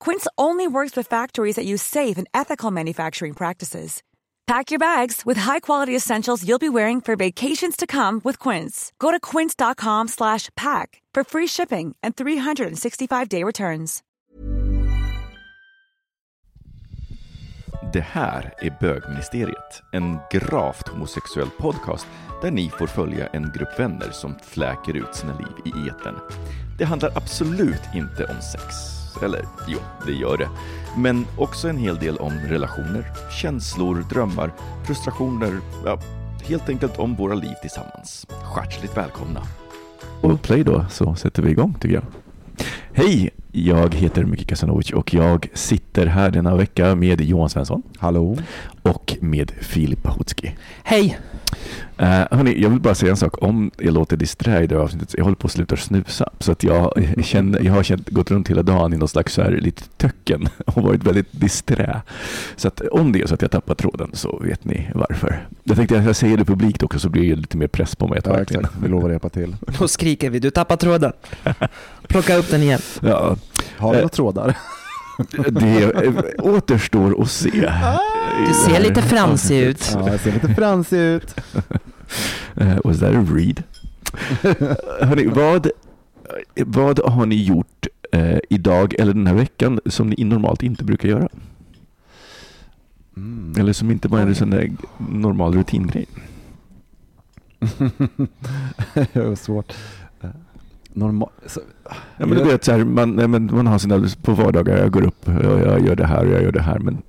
Quince only works with factories that use safe and ethical manufacturing practices. Pack your bags with high-quality essentials you'll be wearing for vacations to come with Quince. Go to quince.com/pack for free shipping and 365-day returns. Det här är Bögministeriet, en gravt homosexuell podcast där ni får följa en grupp vänner som fläker ut sina liv i etern. Det handlar absolut inte om sex. Eller jo, det gör det. Men också en hel del om relationer, känslor, drömmar, frustrationer, ja, helt enkelt om våra liv tillsammans. Hjärtligt välkomna! Och play då, så sätter vi igång tycker jag. Hej! Jag heter Miki Kasanovic och jag sitter här denna vecka med Johan Svensson. Hallå. Och med Filip Pahutski. Hej! Uh, hörni, jag vill bara säga en sak. Om jag låter disträ i det här avsnittet, jag håller på att sluta snusa. Så att jag, känner, jag har känt, gått runt hela dagen i någon slags så här lite töcken och varit väldigt disträ. Så att om det är så att jag tappar tråden så vet ni varför. Jag tänkte att jag säger det publikt också så blir det lite mer press på mig. Att Ja, verkligen- exakt. Vi lovar att hjälpa till. Då skriker vi, du tappar tråden. Plocka upp den igen. Ja, Har vi Eh, några trådar? Det eh, återstår att se. Du ser lite fransig ut. Ja, jag ser lite fransig ut. Uh, was that a read? Hörrni, vad, vad har ni gjort eh, idag eller den här veckan som ni normalt inte brukar göra? Mm. Eller som inte är en sån där normal rutingrej? det var svårt. Normal... Så, Ja, men du vet, så här, man, nej, men man har sina på vardagar, jag går upp, jag, jag gör det här och jag gör det här. Men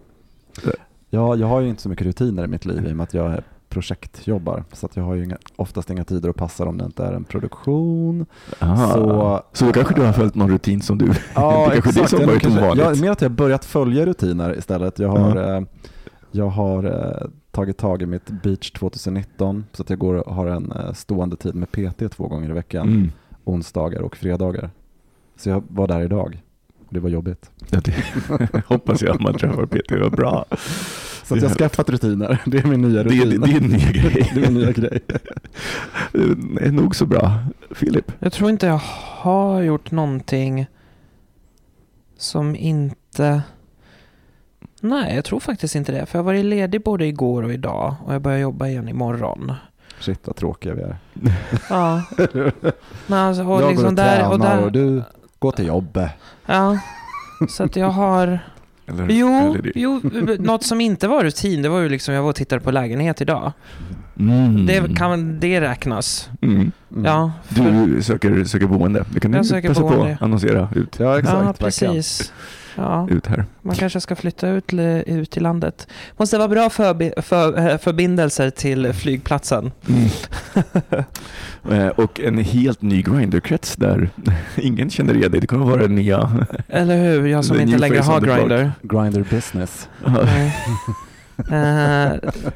ja, jag har ju inte så mycket rutiner i mitt liv i och med att jag projektjobbar. Så att jag har ju inga, oftast inga tider att passa om det inte är en produktion. aha. Så- så, då kanske du har följt någon rutin som du... Ja, är det som varit kanske-. Jag, mer att jag har börjat följa rutiner istället. Jag har, eh, jag har eh, tagit tag i mitt Beach 2019 så att jag går och har en eh, stående tid med PT två gånger i veckan. Mm. Onsdagar och fredagar. Så jag var där idag. Det var jobbigt. Ja, det, hoppas jag man träffar Peter, vad bra. Så att jag har skaffat rutiner. Det är min nya Det är, rutin. det är en ny grej. det är min nya grej. Det är nog så bra. Filip? Jag tror inte jag har gjort någonting som inte... Nej, jag tror faktiskt inte det. För jag har varit ledig både igår och idag och jag börjar jobba igen imorgon. Shit vad tråkiga vi är. Ja. Men alltså, och jag liksom går och där, tränar och där, och du går till jobbet. Ja. Så att jag har... Eller, Jo, eller det- jo, något som inte var rutin, det var ju liksom, jag var och tittade på lägenhet idag. Mm. Det kan det räknas? Mm. Mm. Ja. för- Du söker, söker boende. Det kan Jag du söker passa boende. på att annonsera ut, Ja exakt. ja, verkligen. precis. Ja, ut här. man kanske ska flytta ut, ut i landet. Måste vara bra förbi, för, eh, förbindelser till flygplatsen. Eh, Och en helt ny Grindr-krets där ingen känner igen dig. Det kommer vara den nya. Eller hur? Jag som inte längre har. Grindr. Grinder business. Nej. Eh,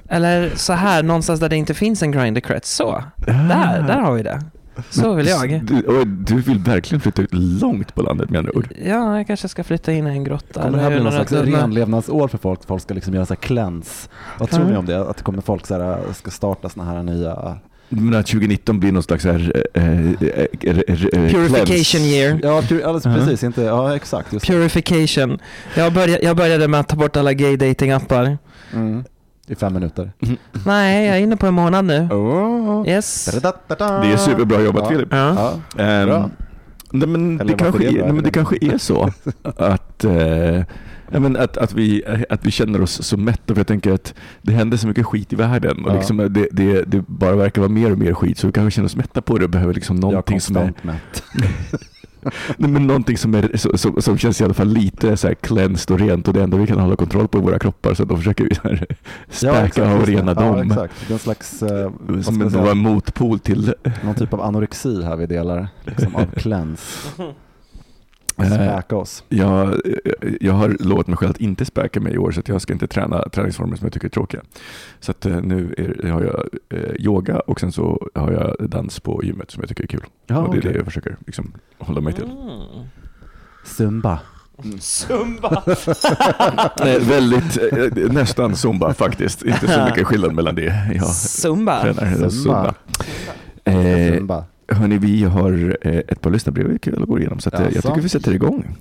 eller så här, någonstans där det inte finns en Grindr-krets. Så, där, där har vi det. Så vill jag. Du, och du vill verkligen flytta ut långt på landet med andra ord. Ja, jag kanske ska flytta in i en grotta. Kommer det här bli någon slags renlevnadsår för folk? Folk ska liksom göra så här cleanse. Vad tror ni om det? Att det kommer folk så här, ska starta såna här nya... Menar att 2019 blir någon slags här, eh, eh, Purification cleanse? year. Ja, pu- alldeles Ja. precis. Inte, ja, exakt. Purification. Jag började, jag började med att ta bort alla gay dating appar Mm. I fem minuter. Nej, jag är inne på en månad nu. Oh. Yes. Det är superbra jobbat Ja. Filip. Ja. Ja. Bra. nej, men Eller det, kanske det är nej, men det kanske är så att, eh, men att, att, vi, att vi känner oss så mätta, för jag tänker att det händer så mycket skit i världen och Ja. liksom det, det, det bara verkar vara mer och mer skit, så vi kanske känner oss mätta på det och behöver liksom Jag är någonting som är, mätt. nej, men någonting som, är, som, som, som känns i alla fall lite så här cleansed och rent och det enda vi kan hålla kontroll på i våra kroppar, så då försöker vi här späka exakt, och rena Ja, dem. exakt. Det är en slags, eh, vad ska som en motpol till någon typ av anorexi här vi delar, liksom av cleanse. Späka oss. Jag, jag har lovat mig själv att inte späka mig i år så att jag ska inte träna träningsformer som jag tycker är tråkiga. Så att eh, nu är, har jag eh, yoga och sen så har jag dans på gymmet som jag tycker är kul. Ja, och det är det jag försöker liksom, hålla mig till. Mm. Zumba. Zumba! Eh, väldigt, eh, nästan zumba faktiskt. Inte så mycket skillnad mellan det jag Zumba. tränar. Zumba. Zumba. Eh, Zumba. Hörni, vi har eh, ett par lyssnarbrev vi kul att gå igenom så eh, jag tycker vi sätter igång.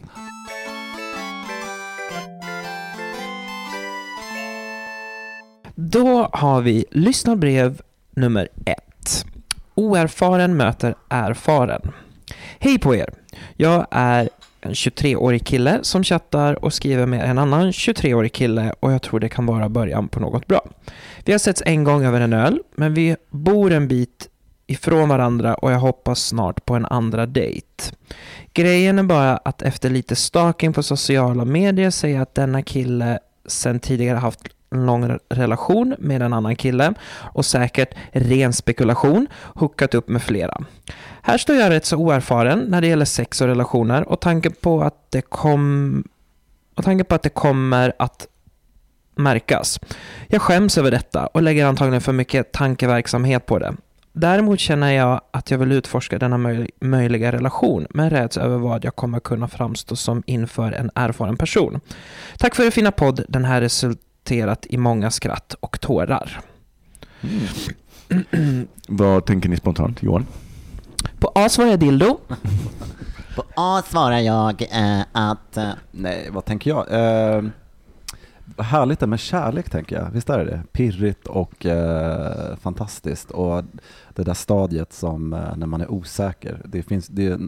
Då har vi lyssnarbrev nummer ett. Oerfaren möter erfaren. Hej på er! Jag är en 23-årig kille som chattar och skriver med en annan 23-årig kille och jag tror det kan vara början på något bra. Vi har setts en gång över en öl, men vi bor en bit ifrån varandra och jag hoppas snart på en andra dejt. Grejen är bara att efter lite stalking på sociala medier säger att denna kille sen tidigare haft en lång relation med en annan kille och säkert ren spekulation hookat upp med flera. Här står jag rätt så oerfaren när det gäller sex och relationer och tanken på att det kom och tanken på att det kommer att märkas. Jag skäms över detta och lägger antagligen för mycket tankeverksamhet på det. Däremot känner jag att jag vill utforska denna möj- möjliga relation, men räds över vad jag kommer kunna framstå som inför en erfaren person. Tack för er fina podd. Den här resulterat i många skratt och tårar. Vad tänker ni spontant, Johan? På A svarar jag dildo. På A svarar jag eh, att... Eh, Nej, vad tänker jag? Eh, härligt det med kärlek tänker jag. Visst är det det? Pirrigt och eh, fantastiskt. Och det där stadiet som eh, när man är osäker. Det finns, det är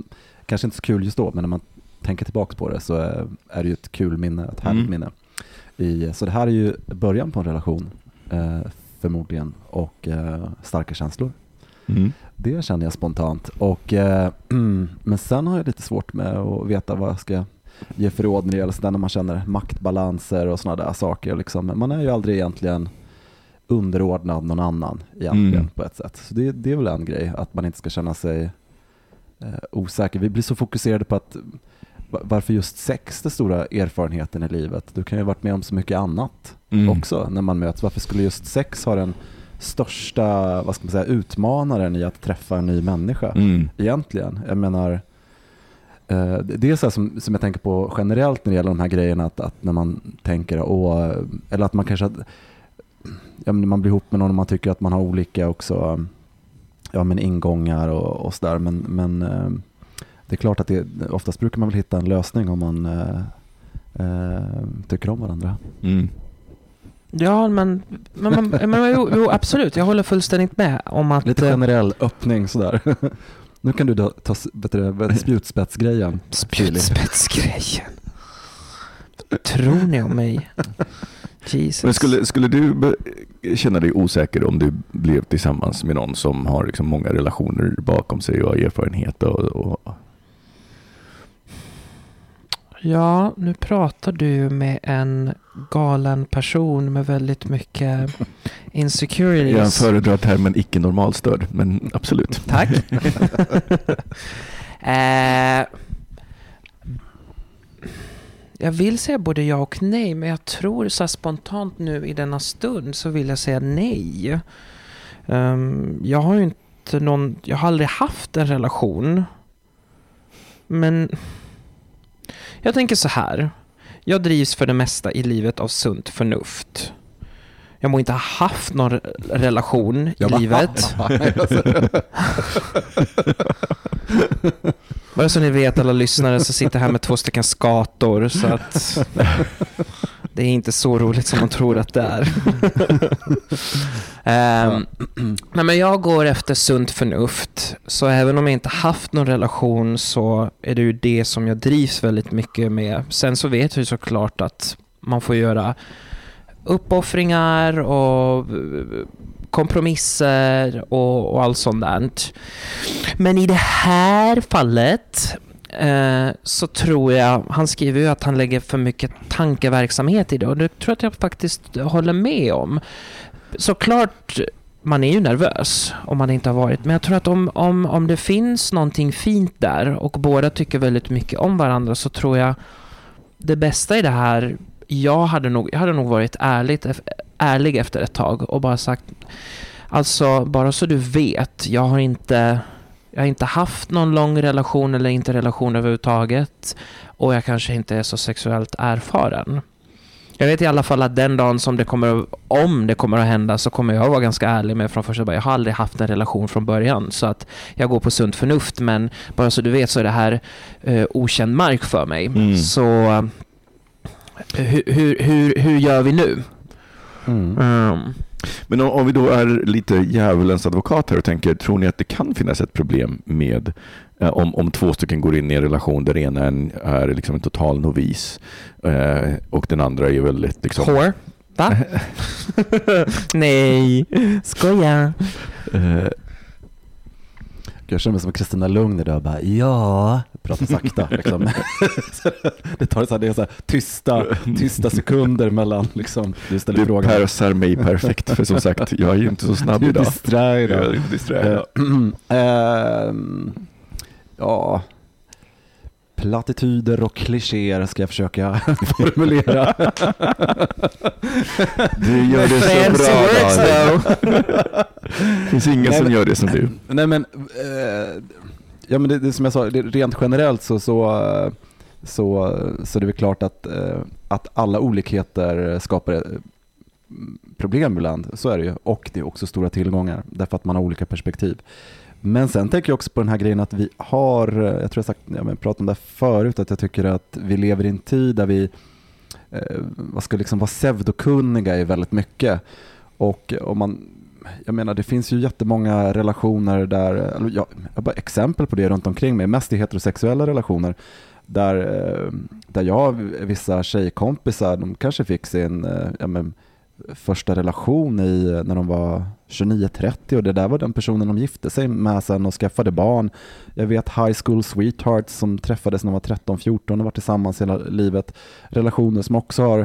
kanske inte så kul just då, men när man tänker tillbaka på det så eh, är det ju ett kul minne, ett härligt Mm. minne. I, så det här är ju början på en relation, eh, förmodligen, och eh, starka känslor. Mm. Det känner jag spontant. Och, eh, men sen har jag lite svårt med att veta vad jag ska ge för råd när det gäller sådär när man känner maktbalanser och sådana där saker. Liksom. Man är ju aldrig egentligen underordnad någon annan egentligen Mm. på ett sätt. Så det, det är väl en grej, att man inte ska känna sig eh, osäker. Vi blir så fokuserade på att va- varför just sex är stora erfarenheten i livet? Du kan ju ha varit med om så mycket annat Mm. också när man möts. Varför skulle just sex ha den största vad ska man säga, utmanaren i att träffa en ny människa Mm. egentligen? Jag menar, det är så här som, som jag tänker på generellt när det gäller de här grejerna, att, att när man tänker, åh, eller att man kanske, ja, men man blir ihop med någon och man tycker att man har olika också, ja men ingångar och, och sådär, men, men eh, det är klart att det, oftast brukar man väl hitta en lösning om man eh, eh, tycker om varandra. Mm. Ja, men, men, men, men jo, jo, absolut. Jag håller fullständigt med om att... Lite eh, generell öppning sådär. nu kan du då ta spjutspetsgrejen. Spjutspetsgrejen. Tror ni om mig? Jesus. Men skulle, skulle du känna dig osäker om du blev tillsammans med någon som har liksom många relationer bakom sig och erfarenhet? Och, och, Ja, nu pratar du med en galen person med väldigt mycket insecurities. jag föredrar termen icke-normalstörd, men absolut. Tack. eh, jag vill säga både ja och nej, men jag tror så spontant nu i denna stund så vill jag säga nej. Ehm, jag har ju inte någon, jag har aldrig haft en relation. Men jag tänker så här. Jag drivs för det mesta i livet av sunt förnuft. Jag må inte ha haft någon re- relation i livet. Bara så ni vet alla lyssnare så sitter jag här med två stycken skator så att Det är inte så roligt som man tror att det är. Ehm, nej, men jag går efter sunt förnuft. Så även om jag inte haft någon relation så är det ju det som jag drivs väldigt mycket med. Sen så vet jag ju såklart att man får göra uppoffringar och kompromisser och, och allt sånt där. Men i det här fallet eh, så tror jag, han skriver ju att han lägger för mycket tankeverksamhet i det och det tror jag att jag faktiskt håller med om. Såklart, man är ju nervös om man inte har varit, men jag tror att om, om, om det finns någonting fint där och båda tycker väldigt mycket om varandra så tror jag det bästa i det här, jag hade nog, jag hade nog varit ärligt, ärlig efter ett tag och bara sagt Alltså, bara så du vet, jag har inte jag har inte haft någon lång relation eller inte relation överhuvudtaget och jag kanske inte är så sexuellt erfaren. Jag vet i alla fall att den dagen som det kommer, om det kommer att hända så kommer jag vara ganska ärlig med från första början. Jag har aldrig haft en relation från början så att jag går på sunt förnuft men bara så du vet så är det här eh, okänd mark för mig. Mm. Så eh, hur, hur, hur, hur gör vi nu? Mm. Mm. Men om, om vi då är lite djävulens advokat här och tänker, tror ni att det kan finnas ett problem med eh, om, om två stycken går in i en relation där ena en är liksom en total novis eh, och den andra är väldigt liksom, Whore? Va? Nej, skoja. eh, Jag känner mig som Kristina Lugn idag. Bara, ja, pratar sakta. Liksom. det tar så här, det är så här, tysta, tysta sekunder mellan liksom, du ställer du frågan. persar mig perfekt, för som sagt, jag är ju inte så snabb Du idag. disträ Jag är idag. disträ. Eh, ehm, ja, plattityder och klichéer ska jag försöka formulera. Du gör det så bra. Det finns ingen Nej, som men- gör det som du. Nej men, eh, ja, men det, det som jag sa, det, rent generellt så, så, så, så det är väl klart att, eh, att alla olikheter skapar eh, problem ibland, så är det ju. Och det är också stora tillgångar, därför att man har olika perspektiv. Men sen tänker jag också på den här grejen att vi har, eh, jag tror jag sagt, jag pratade om det här förut, att jag tycker att vi lever i en tid där vi eh, vad ska liksom vara pseudokunniga i väldigt mycket. Och om man, jag menar det finns ju jättemånga relationer där, jag, jag har bara exempel på det runt omkring mig, mest i heterosexuella relationer, där, eh, där jag vissa tjejkompisar, de kanske fick sin eh, ja, men, första relation i, när de var 29-30 och det där var den personen de gifte sig med sen och skaffade barn. Jag vet high school sweethearts som träffades när de var 13-14 och var tillsammans hela livet. Relationer som också har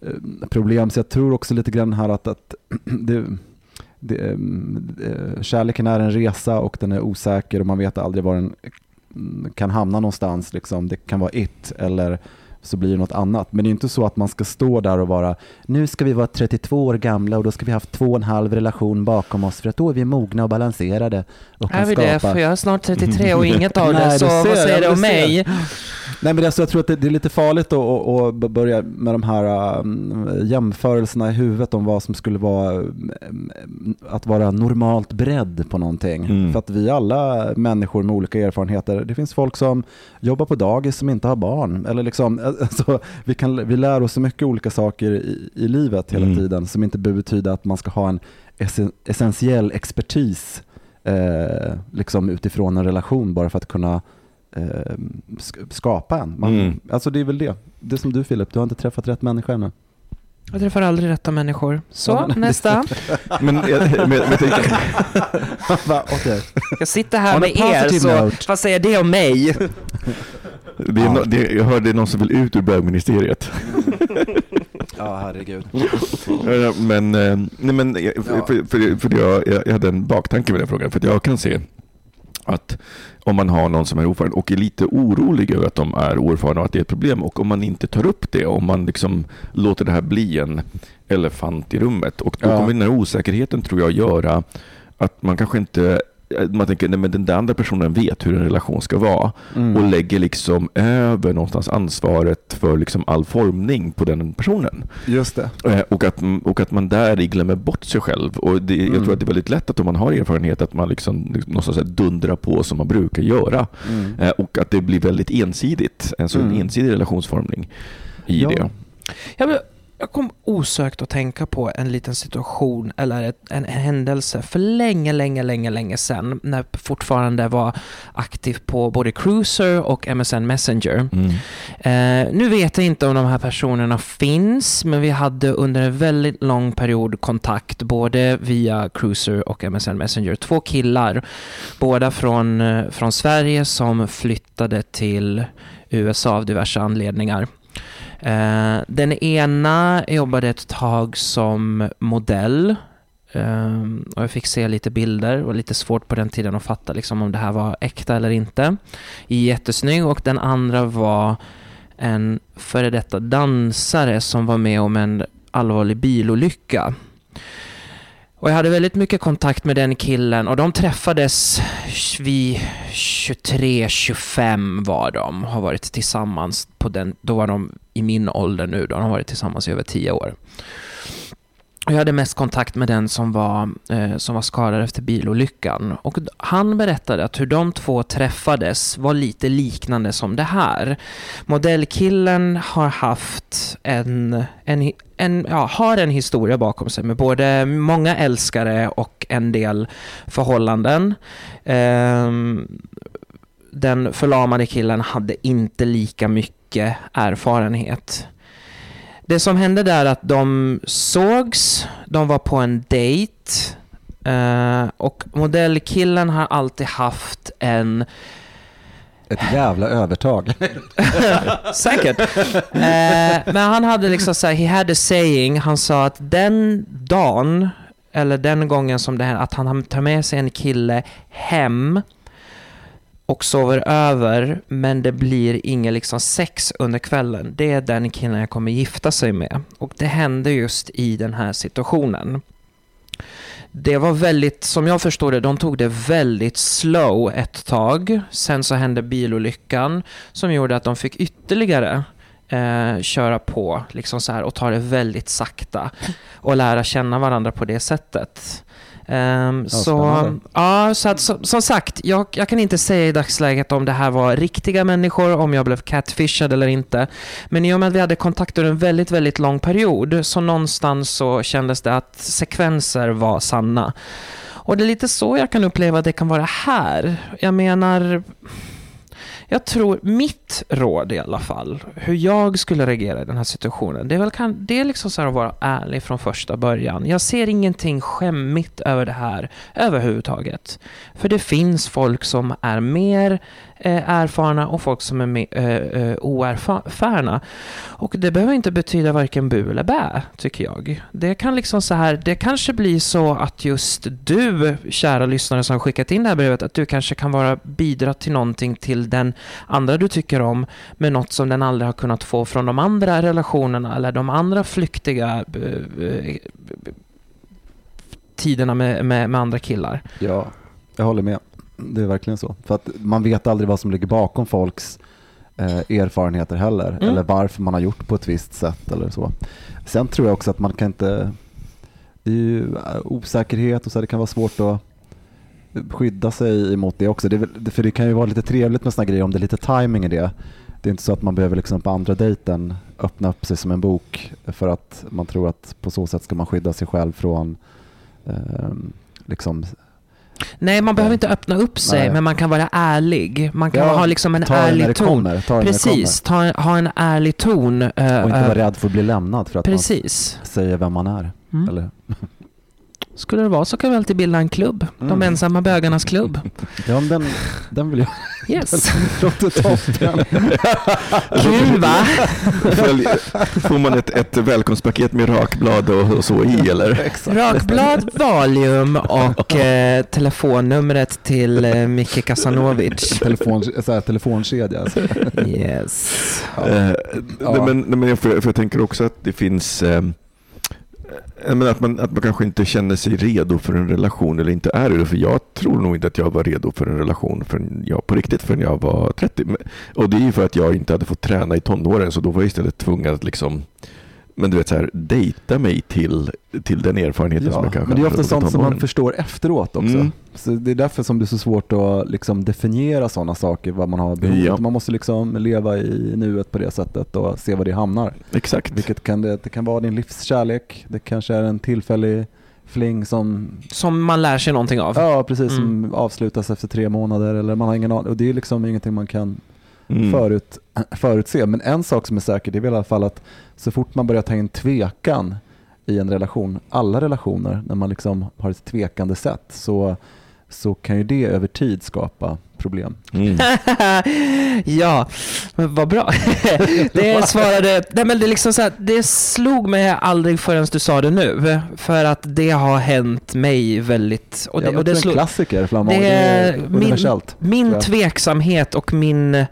eh, problem. Så jag tror också lite grann här att, att det, det, eh, kärleken är en resa och den är osäker och man vet aldrig var den mm, kan hamna någonstans. Liksom. Det kan vara it eller så blir det något annat. Men det är inte så att man ska stå där och vara nu ska vi vara 32 år gamla och då ska vi ha haft två och en halv relation bakom oss för att då är vi mogna och balanserade och kan Är vi det? skapa För jag är snart 33 och inget av det, så vad säger det om mig? Nej men alltså jag tror att det, det är lite farligt att, börja med de här um, jämförelserna i huvudet om vad som skulle vara um, att vara normalt beredd på någonting. Mm. För att vi alla människor med olika erfarenheter, det finns folk som jobbar på dagis som inte har barn. Eller liksom, alltså, vi, kan, vi lär oss så mycket olika saker i, i livet hela Mm. tiden som inte betyda att man ska ha en essen, essentiell expertis eh, liksom utifrån en relation bara för att kunna eh, sk- skapa en. Man, Mm. Alltså det är väl det. Det är som du Filip, du har inte träffat rätt människa ännu. Jag träffar aldrig rätta människor. Så, Ja, men- nästa. Men, jag, men, men Va? Okej. Jag sitter här med er, så note. vad säger det om mig? det är, no, det, jag hörde någon som vill ut ur bögministeriet. Ja, herregud. Men, eh, nej, men eh, för, för, för, för jag, jag jag hade en baktanke med den frågan. För att jag kan se att om man har någon som är oerfaren och är lite orolig över att de är oerfarna och att det är ett problem och om man inte tar upp det, om man liksom låter det här bli en elefant i rummet och då Ja. kommer den här osäkerheten tror jag göra att man kanske inte man tänker nej men den där andra personen vet hur en relation ska vara Mm. och lägger liksom över någonstans ansvaret för liksom all formning på den personen. Just det. Eh, Och att, och att man där glömmer bort sig själv. Och det, Jag Mm. tror att det är väldigt lätt att om man har erfarenhet att man liksom, liksom någonstans dundrar på som man brukar göra. Mm. Eh, Och att det blir väldigt ensidigt. Alltså Mm. en ensidig relationsformning i Ja. det. Ja, men, jag kom osökt att tänka på en liten situation eller en händelse för länge, länge, länge, länge sedan när jag fortfarande var aktiv på både Cruiser och MSN Messenger. Mm. Eh, nu vet jag inte om de här personerna finns, men vi hade under en väldigt lång period kontakt både via Cruiser och MSN Messenger. Två killar, båda från, eh, från Sverige som flyttade till USA av diverse anledningar. Eh, den ena jobbade ett tag som modell eh, och jag fick se lite bilder och lite svårt på den tiden att fatta liksom, om det här var äkta eller inte. Jättesnygg och den andra var en före detta dansare som var med om en allvarlig bilolycka. Och jag hade väldigt mycket kontakt med den killen och de träffades vid 23-25 var de, har varit tillsammans på den, då var de i min ålder nu, då de har varit tillsammans i över 10 år. Jag hade mest kontakt med den som var, eh, som var skadad efter bilolyckan. Och han berättade att hur de två träffades var lite liknande som det här. Modellkillen har haft en, en, en, ja, har en historia bakom sig med både många älskare och en del förhållanden. Eh, den förlamade killen hade inte lika mycket erfarenhet. Det som hände där är att de sågs, de var på en dejt eh, och modellkillen har alltid haft en Ett jävla övertag. Säkert. Eh, men han hade liksom så här, he had a saying, han sa att den dagen, eller den gången som det hände, att han tar med sig en kille hem och sover över, men det blir inget liksom sex under kvällen. Det är den killen jag kommer gifta sig med. Och det hände just i den här situationen. Det var väldigt, som jag förstår det, de tog det väldigt slow ett tag. Sen så hände bilolyckan som gjorde att de fick ytterligare eh, köra på liksom så här, och ta det väldigt sakta och lära känna varandra på det sättet. Ehm, så, ja, så att, som, som sagt, jag, jag kan inte säga i dagsläget om det här var riktiga människor, om jag blev catfishad eller inte. Men i och med att vi hade kontakt under en väldigt, väldigt lång period, så någonstans så kändes det att sekvenser var sanna. Och det är lite så jag kan uppleva att det kan vara här. Jag menar, jag tror mitt råd i alla fall, hur jag skulle reagera i den här situationen, det är väl kan, det är liksom så här att vara ärlig från första början. Jag ser ingenting skämmigt över det här överhuvudtaget. För det finns folk som är mer Eh, erfarna och folk som är eh, eh, oerfarna. Och det behöver inte betyda varken bu eller bä, tycker jag. Det kan liksom så här, det kanske blir så att just du, kära lyssnare som har skickat in det här brevet, att du kanske kan vara bidra till någonting till den andra du tycker om, med något som den aldrig har kunnat få från de andra relationerna eller de andra flyktiga eh, tiderna med, med, med andra killar. Ja, jag håller med. Det är verkligen så. För att man vet aldrig vad som ligger bakom folks eh, erfarenheter heller. Mm. Eller varför man har gjort på ett visst sätt eller så. Sen tror jag också att man kan inte... Det är ju eh, osäkerhet och så här, det kan vara svårt att skydda sig emot det också. Det väl- för det kan ju vara lite trevligt med såna grejer om det är lite timing i det. Det är inte så att man behöver liksom på andra dejten öppna upp sig som en bok för att man tror att på så sätt ska man skydda sig själv från ehm, liksom Nej, man behöver inte öppna upp sig, Nej. men man kan vara ärlig. Man kan Ja, ha liksom en ärlig ton. kommer. Ta Precis, ta, ha en ärlig ton. eh. Och inte eh, vara rädd för att bli lämnad för att Precis. man säger vem man är. Mm. Eller? Skulle det vara så kan vi alltid bilda en klubb. De Mm. ensamma bögarnas klubb. Ja, men den, den vill jag... Yes. Låter toppen. Kul va? Får man ett, ett välkomstpaket med rakblad och, och så i eller? Rakblad, Valium och eh, telefonnumret till eh, Micke Kasanovic. Telefon, så här, telefonkedja. Alltså. Yes. Ja. Eh, Ja. nej, Men, nej, men jag, för, för jag tänker också att det finns eh, men att, man, att man kanske inte känner sig redo för en relation eller inte är det. För jag tror nog inte att jag var redo för en relation förrän jag, på riktigt förrän jag var 30. Och det är ju för att jag inte hade fått träna i tonåren så då var jag istället tvungen att liksom men du vet så här, dejta mig till, till den erfarenheten som Ja, jag kanske men det är har ofta sånt som man förstår efteråt också. Mm. Så det är därför som det är så svårt att liksom definiera sådana saker, vad man har behov Ja. Man måste liksom leva i nuet på det sättet och se var det hamnar. Exakt. Vilket kan det, det kan vara din livskärlek, det kanske är en tillfällig fling som, Som man lär sig någonting av. ja, precis, som Mm. avslutas efter tre månader eller man har ingen aning. Och det är liksom ingenting man kan Mm. förut, förutse. Men en sak som är säker det är väl i alla fall att så fort man börjar ta in tvekan i en relation, alla relationer, när man liksom har ett tvekande sätt så, så kan ju det över tid skapa problem. Mm. ja, men vad bra. det svarade, nej men det, är liksom så här, det slog mig aldrig förrän du sa det nu. För att det har hänt mig väldigt... Och det, ja, och det det är en slog, klassiker, Flamand. det Det är universellt. min, min tveksamhet och min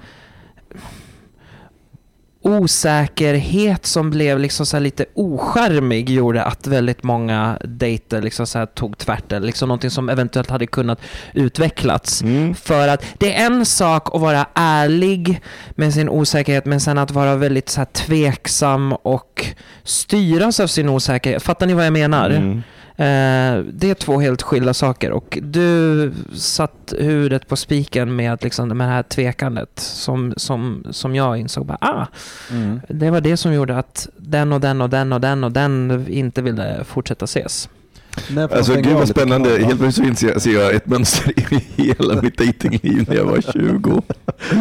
osäkerhet som blev liksom så lite ocharmig gjorde att väldigt många dejter liksom så tog tvärt eller liksom någonting som eventuellt hade kunnat utvecklats. Mm. För att det är en sak att vara ärlig med sin osäkerhet men sen att vara väldigt så tveksam och styras av sin osäkerhet. Fattar ni vad jag menar? Mm. Eh, det är två helt skilda saker och du satt huvudet på spiken med, att liksom, det här tvekandet som, som, som jag insåg. Bara, ah, Mm. det var det som gjorde att den och den och den och den och den inte ville fortsätta ses. Alltså gud vad spännande. Helt plötsligt inser jag, ser jag ett mönster i hela mitt dejtingliv när jag var 20.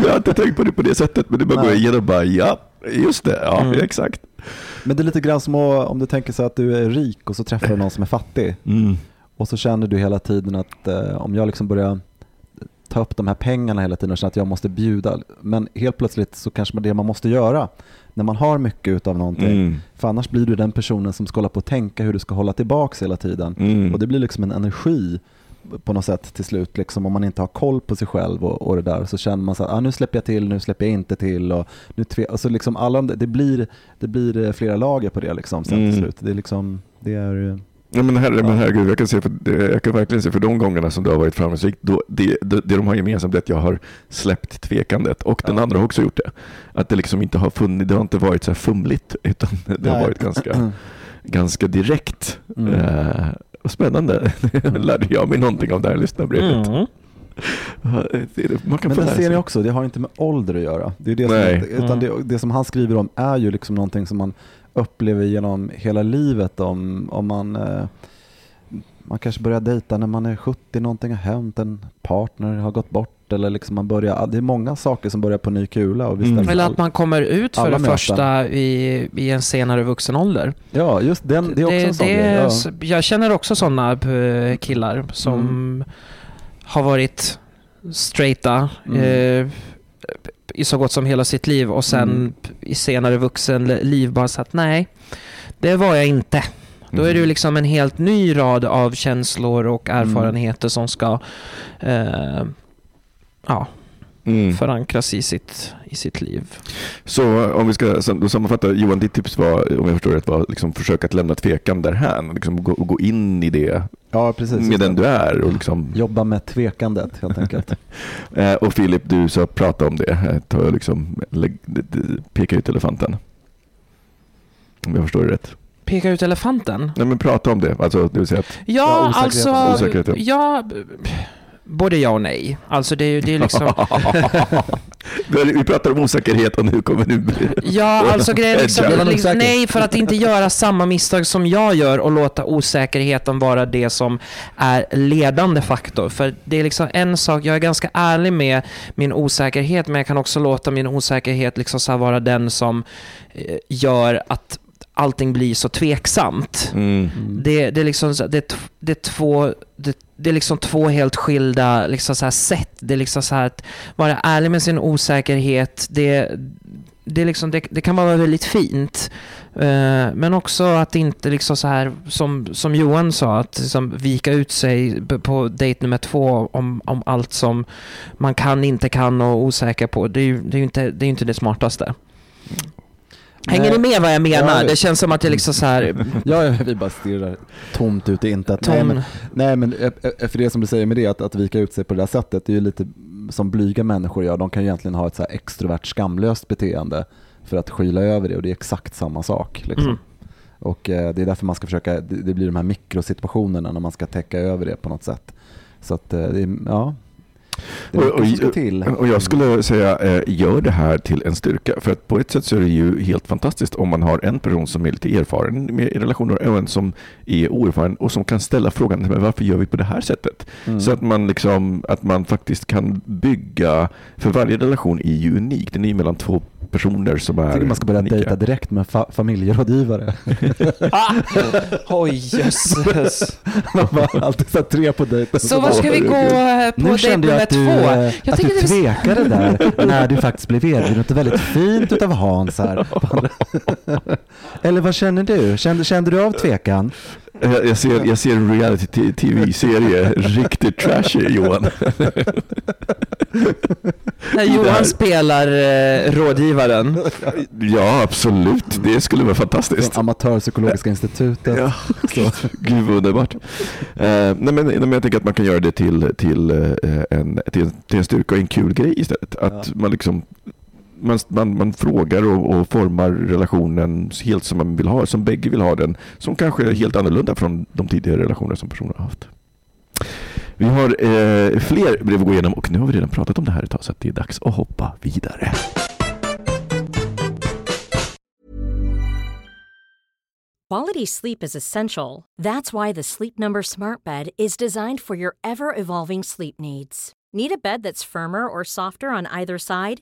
Jag har inte tänkt på det på det sättet, men det bara går Nej. igenom och bara ja, just det, ja Mm. exakt. Men det är lite grann som om du tänker så att du är rik och så träffar du någon som är fattig. Mm. Och så känner du hela tiden att eh, om jag liksom börjar ta upp de här pengarna hela tiden och känner att jag måste bjuda. Men helt plötsligt så kanske det man måste göra när man har mycket utav någonting. Mm. För annars blir du den personen som ska hålla på och tänka hur du ska hålla tillbaks hela tiden. Mm. Och det blir liksom en energi på något sätt till slut. Liksom, om man inte har koll på sig själv och, och det där så känner man så att ah, nu släpper jag till, nu släpper jag inte till. Och nu tve- alltså liksom alla, de- det, blir, det blir eh, flera lager på det liksom, sen Mm. till slut. Det är, liksom, det är eh, Ja, men, herre, men herregud, jag kan, se för, jag kan verkligen se för de gångerna som du har varit framgångsrik, då, det, det, det de har gemensamt är att jag har släppt tvekandet och den andra har också gjort det. Att det liksom inte har funnits, det har inte varit så här fumligt utan det har Nej. varit ganska, ganska direkt. Mm. Eh, och spännande. Lärde jag mig någonting av det här lyssnarbrevet. Mm. Man kan Men det ser ni också, det har inte med ålder att göra. Det, är det, Nej. som, utan det, det som han skriver om är ju liksom någonting som man upplever genom hela livet. Om, om man, eh, man kanske börjar dejta när man är 70, någonting har hänt, en partner har gått bort. Eller liksom man börjar, det är många saker som börjar på ny kula. Och Mm. det Eller att man kommer ut för alla det möten. första i, i en senare vuxen ålder. Ja, just den, det är också en sån det grej. Ja. Jag känner också sådana eh, killar som Mm. har varit straighta Mm. eh, i så gott som hela sitt liv och sen Mm. i senare vuxenliv bara sagt nej, det var jag inte. Då är det Mm. liksom en helt ny rad av känslor och erfarenheter som ska eh, ja, Mm. förankras i sitt, i sitt liv. Så om vi ska då sammanfatta, Johan, ditt tips var, om jag förstår rätt, var liksom försöka att lämna tvekan därhän. Liksom gå, gå in i det ja, precis. med den du är. Och, liksom, Jobba med tvekandet helt enkelt. eh, och Filip, du sa prata om det. Eh, Ta, liksom, peka ut elefanten. Om jag förstår det rätt. Peka ut elefanten? Nej, men prata om det. Alltså, det vill säga att, Ja, Ja, osäkerheten. alltså... Osäkerheten. Ja, både ja och nej. Alltså det är ju det är liksom... vi pratar om osäkerhet och nu kommer du... Ja, alltså grejen är liksom, liksom, nej, för att inte göra samma misstag som jag gör och låta osäkerheten vara det som är ledande faktor. För det är liksom en sak, jag är ganska ärlig med min osäkerhet, men jag kan också låta min osäkerhet liksom så vara den som eh, gör att allting blir så tveksamt. Mm. Det, det, är liksom, det, är det, är två, det, det är liksom två helt skilda liksom så här sätt. Det är liksom så här att vara ärlig med sin osäkerhet, det, det, är liksom, det, det kan vara väldigt fint. Eh, men också att inte liksom så här, som, som Johan sa, att liksom vika ut sig på dejt nummer två om, om allt som man kan, inte kan och osäker på. Det är ju, det är inte, det är inte det smartaste. Hänger ni med vad jag menar? Ja. Det känns som att det liksom så här... Ja, vi bara stirrar tomt ut i intet. Nej, men, nej, men eh, eh, för det som du säger med det, att, att vika ut sig på det där sättet, det är ju lite som blyga människor gör. De kan ju egentligen ha ett så här extrovert skamlöst beteende för att skyla över det och det är exakt samma sak. Liksom. Mm. Och eh, det är därför man ska försöka, det, det blir de här mikrosituationerna när man ska täcka över det på något sätt. Så att eh, det är, ja. Det är Och- och- till. Och jag skulle säga, eh, gör det här till en styrka. För att på ett sätt så är det ju helt fantastiskt om man har en person som är lite erfaren med i relationer och en som är oerfaren och som kan ställa frågan, men varför gör vi på det här sättet? Mm. Så att man, liksom, att man faktiskt kan bygga, för varje relation är ju unik. Den är ju mellan två personer som är Jag tycker man ska börja unika. dejta direkt med fa- familjerådgivare. Ah! Oj, jösses. Man bara alltid så här tre på dejten. Så var ska vi gå eh, på Nu dejt kände jag nummer att du, två? eh, Jag att du det tvekade där när du faktiskt blev erbjuden något väldigt fint utav Hans här. Eller vad känner du? Kände, kände du av tvekan? Jag, jag, ser, jag ser en reality-tv-serie, riktigt trashy Johan. När Johan spelar eh, rådgivaren. Ja, absolut. Det skulle vara fantastiskt. Från Amatörpsykologiska institutet. Ja, gud vad underbart. Eh, nej, men, nej, men jag tänker att man kan göra det till, till, eh, en, till, en, till en styrka och en kul grej istället. Att Ja. man liksom man, man, man frågar och, och formar relationen helt som man vill ha, som bägge vill ha den, som kanske är helt annorlunda från de tidigare relationer som personen har haft. Vi har eh, fler brev att gå igenom och nu har vi redan pratat om det här ett tag så att det är dags att hoppa vidare. Quality sleep is essential. That's why the Sleep Number Smart Bed is designed for your ever evolving sleep needs. Need a bed that's firmer or softer on either side?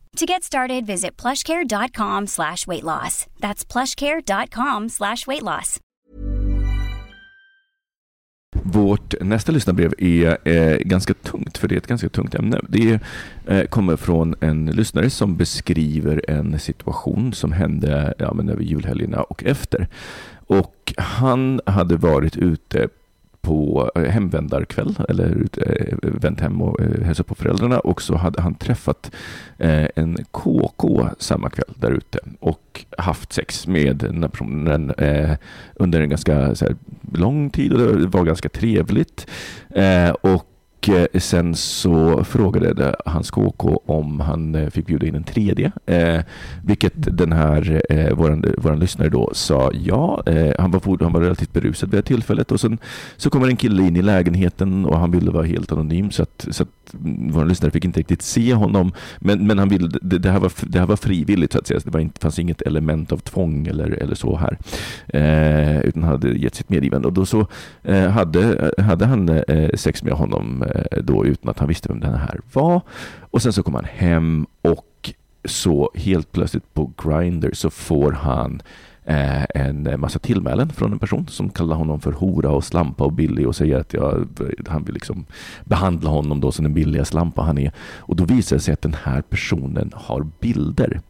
To get started, visit plushcare.com slash weight loss. That's plushcare.com slash weight loss. Vårt nästa lyssnarbrev är eh, ganska tungt, för det är ett ganska tungt ämne. Det eh, kommer från en lyssnare som beskriver en situation som hände ja, men över julhelgerna och efter. Och han hade varit ute på eh, hemvändarkväll, eller eh, vänt hem och eh, hälsat på föräldrarna och så hade han träffat en KK samma kväll där ute och haft sex med den här personen under en ganska lång tid och det var ganska trevligt. Och och eh, sen så frågade hans KK om han eh, fick bjuda in en tredje, eh, vilket den här eh, våran, våran lyssnare då sa ja. Eh, han, var, han var relativt berusad vid det tillfället och sen så kommer en kille in i lägenheten och han ville vara helt anonym så att, så att vår lyssnare fick inte riktigt se honom. Men, men han ville, det, det, här var, det här var frivilligt så att säga. Det var inte, fanns inget element av tvång eller, eller så här. Eh, utan han hade gett sitt medgivande. Och då så eh, hade, hade han eh, sex med honom eh, Eh, då utan att han visste vem den här var. Och sen så kom han hem och så helt plötsligt på Grindr så får han eh, en massa tillmälen från en person som kallar honom för hora och slampa och billig och säger att jag, han vill liksom behandla honom då som den billiga slampa han är. Och då visar det sig att den här personen har bilder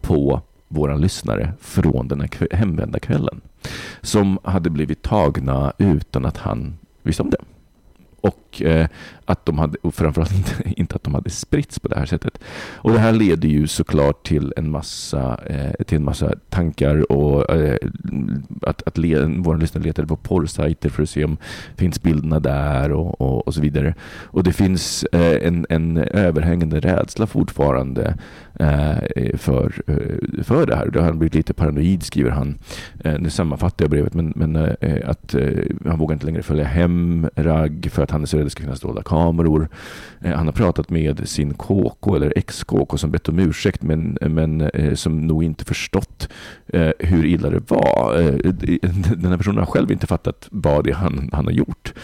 på våra lyssnare från den här hemvända kvällen som hade blivit tagna utan att han visste om det. Och och eh, att de hade, och framförallt inte, inte att de hade spritts på det här sättet. Och det här leder ju såklart till en massa, eh, till en massa tankar och eh, att, att le, våra lyssnare letade på porrsajter för att se om finns bilderna där och, och, och så vidare. Och det finns eh, en, en överhängande rädsla fortfarande eh, för, eh, för det här. Det har blivit lite paranoid skriver han. Nu sammanfattar jag brevet men, men att han vågar inte längre följa hem Ragg för att han är så det ska finnas dolda kameror. Eh, han har pratat med sin KK eller ex-KK som bett om ursäkt men, men eh, som nog inte förstått eh, hur illa det var. Den här personen har själv inte fattat vad det han, han har gjort.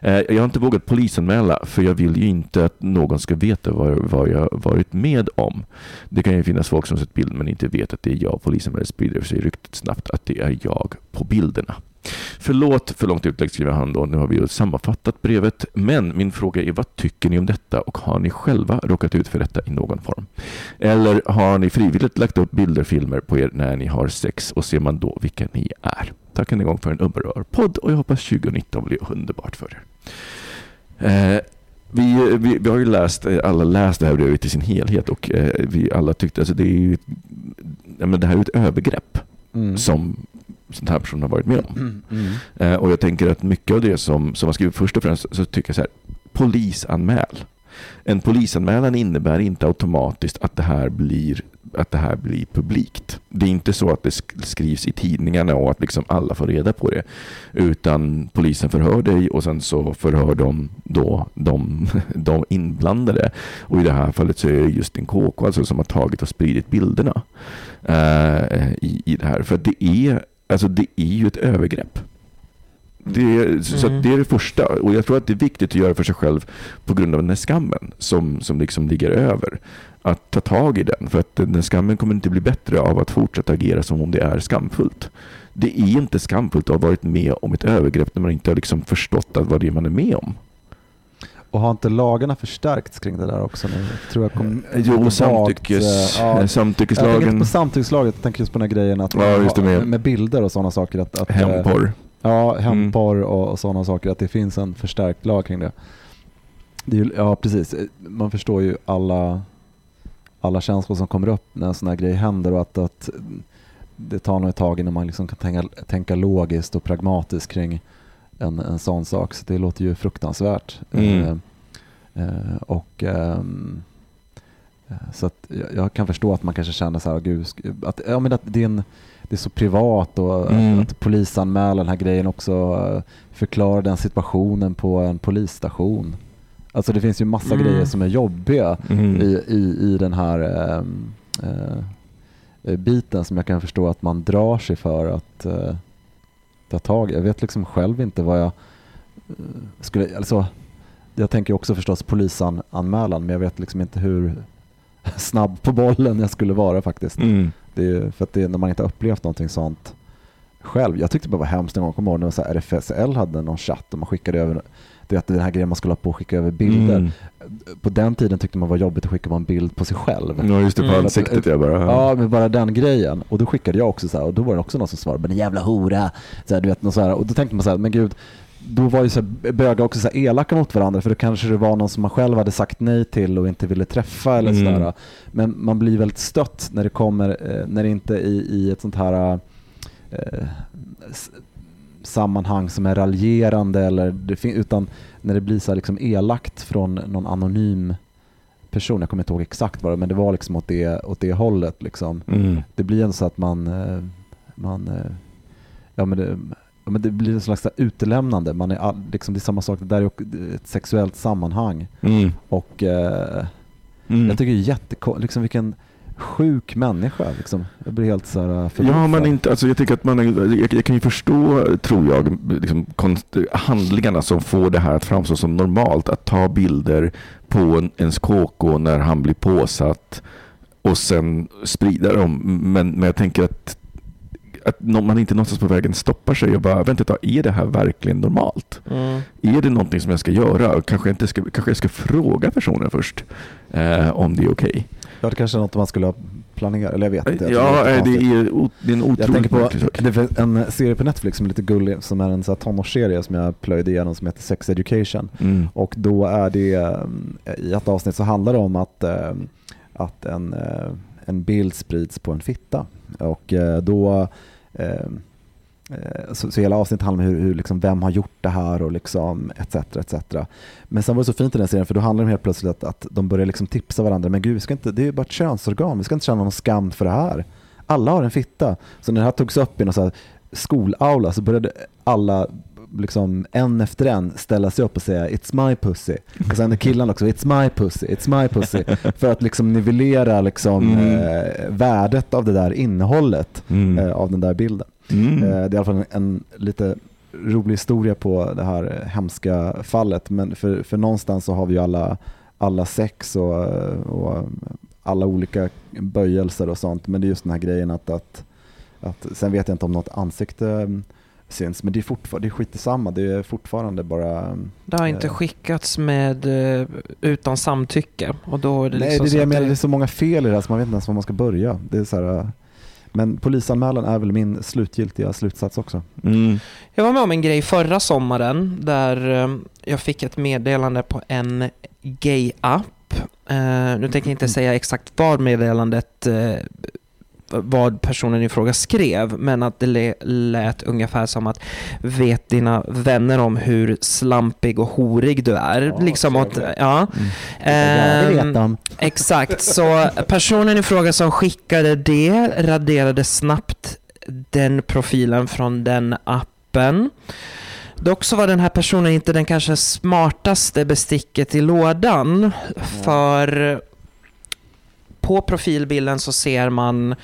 Jag har inte vågat polisanmäla för jag vill ju inte att någon ska veta vad, vad jag varit med om. Det kan ju finnas folk som sett bilden men inte vet att det är jag. Polisanmäler sprider sig ryktet snabbt att det är jag på bilderna. Förlåt för långt utlägg skriver han då. Nu har vi ju sammanfattat brevet. Men min fråga är vad tycker ni om detta och har ni själva råkat ut för detta i någon form? Eller har ni frivilligt lagt upp bilder, filmer på er när ni har sex och ser man då vilka ni är? Tack än en gång för en underbar podd och jag hoppas 2019 blir underbart för er. Eh, vi, vi, vi, har ju läst, alla läst det här brevet i sin helhet och eh, vi alla tyckte, alltså det är ju, det här är ett övergrepp Mm. som sån här person har varit med om. Mm. Mm. Eh, och jag tänker att mycket av det som, som man skriver först och främst så tycker jag så här, polisanmäl. En polisanmälan innebär inte automatiskt att det här blir att det här blir publikt. Det är inte så att det sk- skrivs i tidningarna och att liksom alla får reda på det. Utan polisen förhör dig och sen så förhör de då de, de inblandade. Och i det här fallet så är det just en KK alltså som har tagit och spridit bilderna eh, i, i det här. För det är, alltså det är ju ett övergrepp. Det så Mm. det är det första. Och jag tror att det är viktigt att göra för sig själv på grund av den här skammen som, som liksom ligger över. Att ta tag i den. För att den skammen kommer inte bli bättre av att fortsätta agera som om det är skamfullt. Det är inte skamfullt att ha varit med om ett övergrepp när man inte har liksom förstått vad det är man är med om. Och har inte lagarna förstärkts kring det där också nu? Tror jag kom Jo, vagt, samtyckes, eh, ja. Jag tänker samtyckeslagen, inte på samtyckeslaget, jag tänker just på den här grejen att Ja, med- med bilder och sådana saker. Att, att, eh, hemporr. Ja, hemporr och, och sådana saker. Att det finns en förstärkt lag kring det. det ju- ja, precis. Man förstår ju alla, alla känslor som kommer upp när en sån här grej händer och att, att det tar nog ett tag innan man liksom kan tänka, tänka logiskt och pragmatiskt kring en, en sån sak. Så det låter ju fruktansvärt. Mm. Eh, eh, och ehm, eh, så att jag, jag kan förstå att man kanske känner så här, gud, att, ja, men att det, är en, det är så privat och Mm. att, att polisanmäla den här grejen också eh, förklara den situationen på en polisstation. Alltså det finns ju massa Mm. grejer som är jobbiga Mm. i, i, i den här ehm, eh, biten som jag kan förstå att man drar sig för att eh, ta tag. Jag vet liksom själv inte vad jag eh, skulle, alltså jag tänker också förstås polisanmälan men jag vet liksom inte hur snabb på bollen jag skulle vara faktiskt. Mm. Det är, för att det är när man inte har upplevt någonting sånt själv. Jag tyckte det bara var hemskt en gång, kommer ihåg när så RFSL hade någon chatt och man skickade över du vet, den här grejen man skulle ha på att skicka över bilder. Mm. På den tiden tyckte man var jobbigt att skicka bara en bild på sig själv. Ja, just det, på Mm. ansiktet jag bara. Ja, men bara den grejen. Och då skickade jag också så här, och då var det också någon som svarade, men en jävla hora. Så här, du vet, något så här. Och då tänkte man så här, men gud, då var ju så här, bögar också så här elaka mot varandra för då kanske det var någon som man själv hade sagt nej till och inte ville träffa eller Mm. sådär. Men man blir väldigt stött när det kommer, eh, när det inte i, i ett sånt här eh, sammanhang som är raljerande eller det utan när det blir så liksom elakt från någon anonym person. Jag kommer inte ihåg exakt vad det men det var liksom åt det, åt det hållet. Liksom. Mm. Det blir en så att man, eh, man eh, ja, men det, ja, men det blir en slags utelämnande. Man är liksom, det är samma sak, det där är ett sexuellt sammanhang. Mm. Och eh, Mm. jag tycker det är jättekonstigt, liksom vilken sjuk människa. Liksom. Jag blir helt så här Ja, förbluffad. men inte, alltså jag tycker att man, jag, jag kan ju förstå, tror jag, liksom, konst, handlingarna som får det här att framstå som normalt. Att ta bilder på en, ens KK när han blir påsatt och sen sprida dem. Men, men jag tänker att, att man inte någonstans på vägen stoppar sig och bara, vänta är det här verkligen normalt? Mm. Är det någonting som jag ska göra? Kanske, jag inte ska, kanske jag ska fråga personen först eh, om det är okej. Ja, det kanske är något man skulle ha planerar, eller jag vet inte. jag Ja, det är, o- det är en Jag otroligt tänker på det finns en serie på Netflix som är lite gullig, som är en så här tonårsserie som jag plöjde igenom som heter Sex Education. Mm. Och då är det, eh, i ett avsnitt så handlar det om att, eh, att en, eh, en bild sprids på en fitta. Och eh, då, eh, eh, Eh, så, så hela avsnittet handlar om hur, hur liksom, vem har gjort det här och liksom etc. etc. Men sen var det så fint i den serien för då handlar det om helt plötsligt att, att de börjar liksom tipsa varandra. Men gud, vi ska inte, det är ju bara ett könsorgan, vi ska inte känna någon skam för det här. Alla har en fitta. Så när det här togs upp i någon så här skolaula så började alla liksom en efter en ställa sig upp och säga It's my pussy. Och sen killarna också It's my pussy, it's my pussy. För att liksom nivellera liksom, Mm. eh, värdet av det där innehållet Mm. eh, av den där bilden. Mm. Eh, det är i alla fall en, en lite rolig historia på det här hemska fallet. Men för, för någonstans så har vi ju alla, alla sex och, och alla olika böjelser och sånt. Men det är just den här grejen att, att, att sen vet jag inte om något ansikte syns. Men det är fortfarande, det är skit samma. Det är fortfarande bara... Det har inte Eh. skickats med eh, utan samtycke. Och då är det Nej, liksom det är så det jag menar. Det är så många fel i det här så man vet inte ens var man ska börja. Det är så här, äh, men polisanmälan är väl min slutgiltiga slutsats också. Mm. Jag var med om en grej förra sommaren där eh, jag fick ett meddelande på en gay-app. Eh, nu tänker jag inte säga exakt vad meddelandet, eh, vad personen i fråga skrev, men att det lät ungefär som att vet dina vänner om hur slampig och horig du är? Ja, liksom att, trevligt. ja. Ja, det vet. Exakt, så personen i fråga som skickade det raderade snabbt den profilen från den appen. Dock så var den här personen inte den kanske smartaste besticket i lådan. För på profilbilden så ser man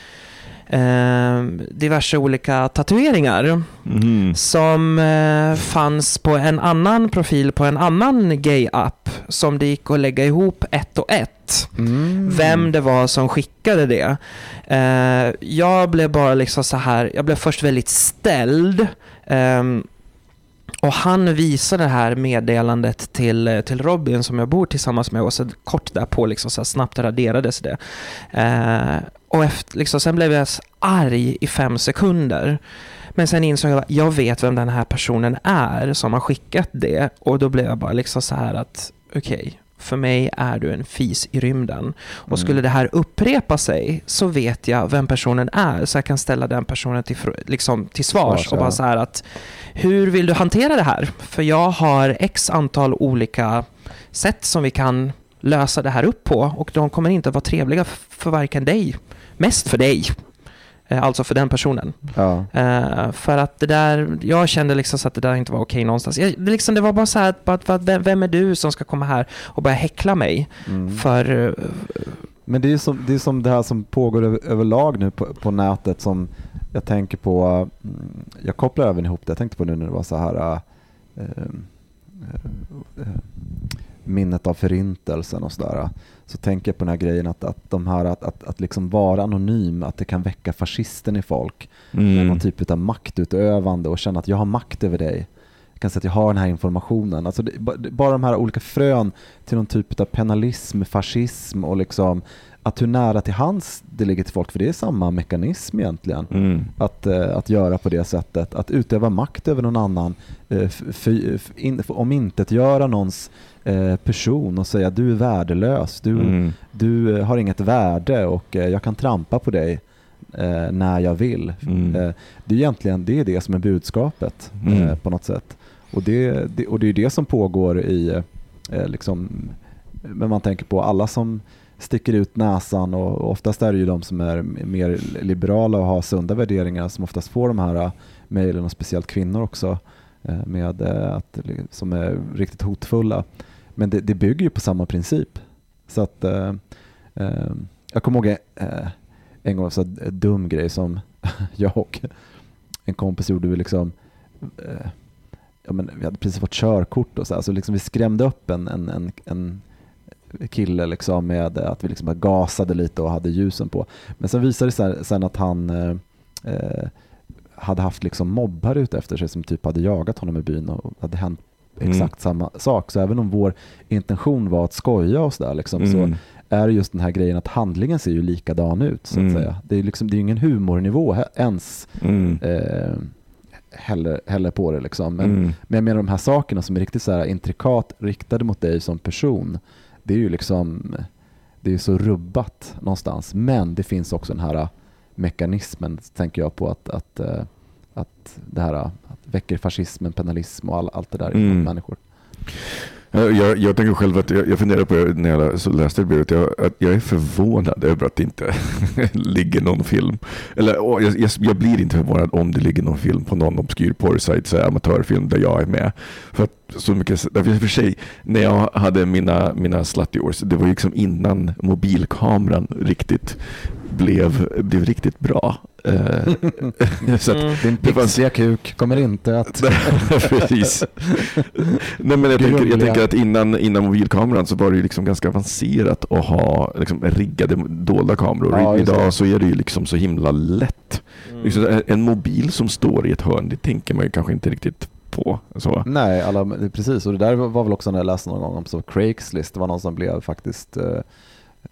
eh, diverse olika tatueringar Mhm. som eh, fanns på en annan profil på en annan gay-app som det gick att lägga ihop ett och ett. Mm. Vem det var som skickade det. Eh, jag blev bara liksom så här, jag blev först väldigt ställd. ehm, och han visade det här meddelandet till, till Robin som jag bor tillsammans med och så kort därpå liksom så här snabbt raderades det. Eh, och efter, liksom, sen blev jag arg i fem sekunder. Men sen insåg jag att jag vet vem den här personen är som har skickat det. Och då blev jag bara liksom så här att okej, för mig är du en fis i rymden. Och skulle det här upprepa sig så vet jag vem personen är. Så jag kan ställa den personen till, liksom, till svars Svars, och bara så här att hur vill du hantera det här? För jag har x antal olika sätt som vi kan lösa det här upp på och de kommer inte att vara trevliga för varken dig, mest för dig, alltså för den personen. Ja. Eh, för att det där, jag kände liksom så att det där inte var okej någonstans. Jag, det, liksom, det var bara så här, att, att, att, vem, vem är du som ska komma här och börja häckla mig? Mm. För, eh, Men det är som det, är som det här som pågår över, överlag nu på, på nätet som jag tänker på, mm, jag kopplar även ihop det, jag tänkte på nu när det var så här äh, äh, minnet av förintelsen och sådär. Så tänker jag på den här grejen att, att, de här, att, att, att liksom vara anonym, att det kan väcka fascisten i folk. Med Mm. någon typ av maktutövande och känna att jag har makt över dig. Jag kan säga att jag har den här informationen. Alltså det, ba- det- bara de här olika frön till någon typ av penalism, fascism och liksom att hur nära till hands det ligger till folk, för det är samma mekanism egentligen. Mm. Att, eh, att göra på det sättet, att utöva makt över någon annan, eh, om inte att göra någons person och säga du är värdelös, du, Mm. du eh, har inget värde och eh, jag kan trampa på dig eh, när jag vill. Mm. Eh, det är egentligen det, är det som är budskapet Mm. eh, på något sätt. Och det, det, och det är det som pågår i, eh, liksom, men man tänker på alla som sticker ut näsan och oftast är det ju de som är mer liberala och har sunda värderingar som oftast får de här eh, mejlen och speciellt kvinnor också eh, med eh, att, som är riktigt hotfulla. Men det, det bygger ju på samma princip. Så att eh, eh, jag kommer ihåg eh, en gång så eh, dum grej som jag och en kompis gjorde. Vi liksom eh, ja, men vi hade precis fått körkort och så, här, så liksom vi skrämde upp en, en, en, en kille liksom med att vi liksom bara gasade lite och hade ljusen på. Men sen visade det sig sen att han eh, eh, hade haft liksom mobbar ute efter sig som typ hade jagat honom i byn och hade hänt exakt samma sak. Så även om vår intention var att skoja oss där liksom, Mm. så är just den här grejen att handlingen ser ju likadan ut. så att Mm. säga. Det är ju liksom, det är ju ingen humornivå ens Mm. eh, heller, heller på det. Liksom. Men, Mm. men jag menar de här sakerna som är riktigt så här intrikat riktade mot dig som person. Det är ju liksom det är så rubbat någonstans. Men det finns också den här mekanismen, tänker jag på, att, att, eh, att det här att väcker fascismen, penalism och all, allt det där i Mm. människor. Jag, jag, tänker själv att jag, jag funderar på när jag läste det brevet. Jag, jag är förvånad över att det inte ligger någon film. Eller åh, jag, jag, blir inte förvånad om det ligger någon film på någon obskyr porrsajt, amatörfilm där jag är med. För att så mycket, därför för sig, när jag hade mina, mina slutty års, det var liksom innan mobilkameran riktigt blev, blev riktigt bra. Eh, så att, Mm. Din pixiga kuk kommer inte att... Precis. Nej, men jag, tänker, jag tänker att innan, innan mobilkameran så var det ju liksom ganska avancerat att ha liksom, riggade dolda kameror. Ja, Idag så är det ju liksom så himla lätt. Mm. Liksom, en- mobil som står i ett hörn, det tänker man ju kanske inte riktigt på. Så. Nej, alla, precis. Och det där var var väl också när jag läste någon gång om så Craigslist. Det var någon som blev faktiskt, eh,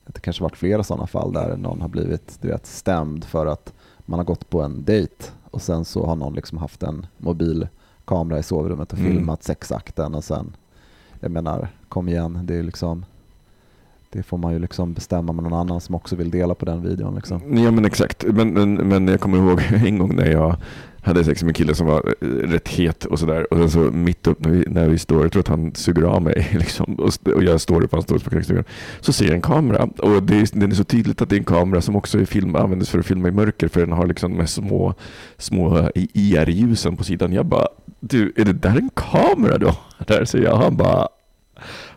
det kanske varit flera sådana fall där någon har blivit du vet, stämd för att man har gått på en dejt och sen så har någon liksom haft en mobilkamera i sovrummet och Mm. filmat sexakten och sen, jag menar, kom igen, det är liksom det får man ju liksom bestämma med någon annan som också vill dela på den videon. Liksom. Ja men exakt. Men, men, men jag kommer ihåg en gång när jag hade sex med en kille som var eh, rätt het och sådär. Och sen så mitt upp när vi, när vi står, jag tror att han suger av mig liksom, och, och jag står upp och han står på knäckstugan. Så ser jag en kamera och det är, den är så tydligt att det är en kamera som också är film, användes för att filma i mörker för den har liksom med små, små IR-ljusen på sidan. Jag bara, du är det där en kamera då? Där säger jag. Han bara,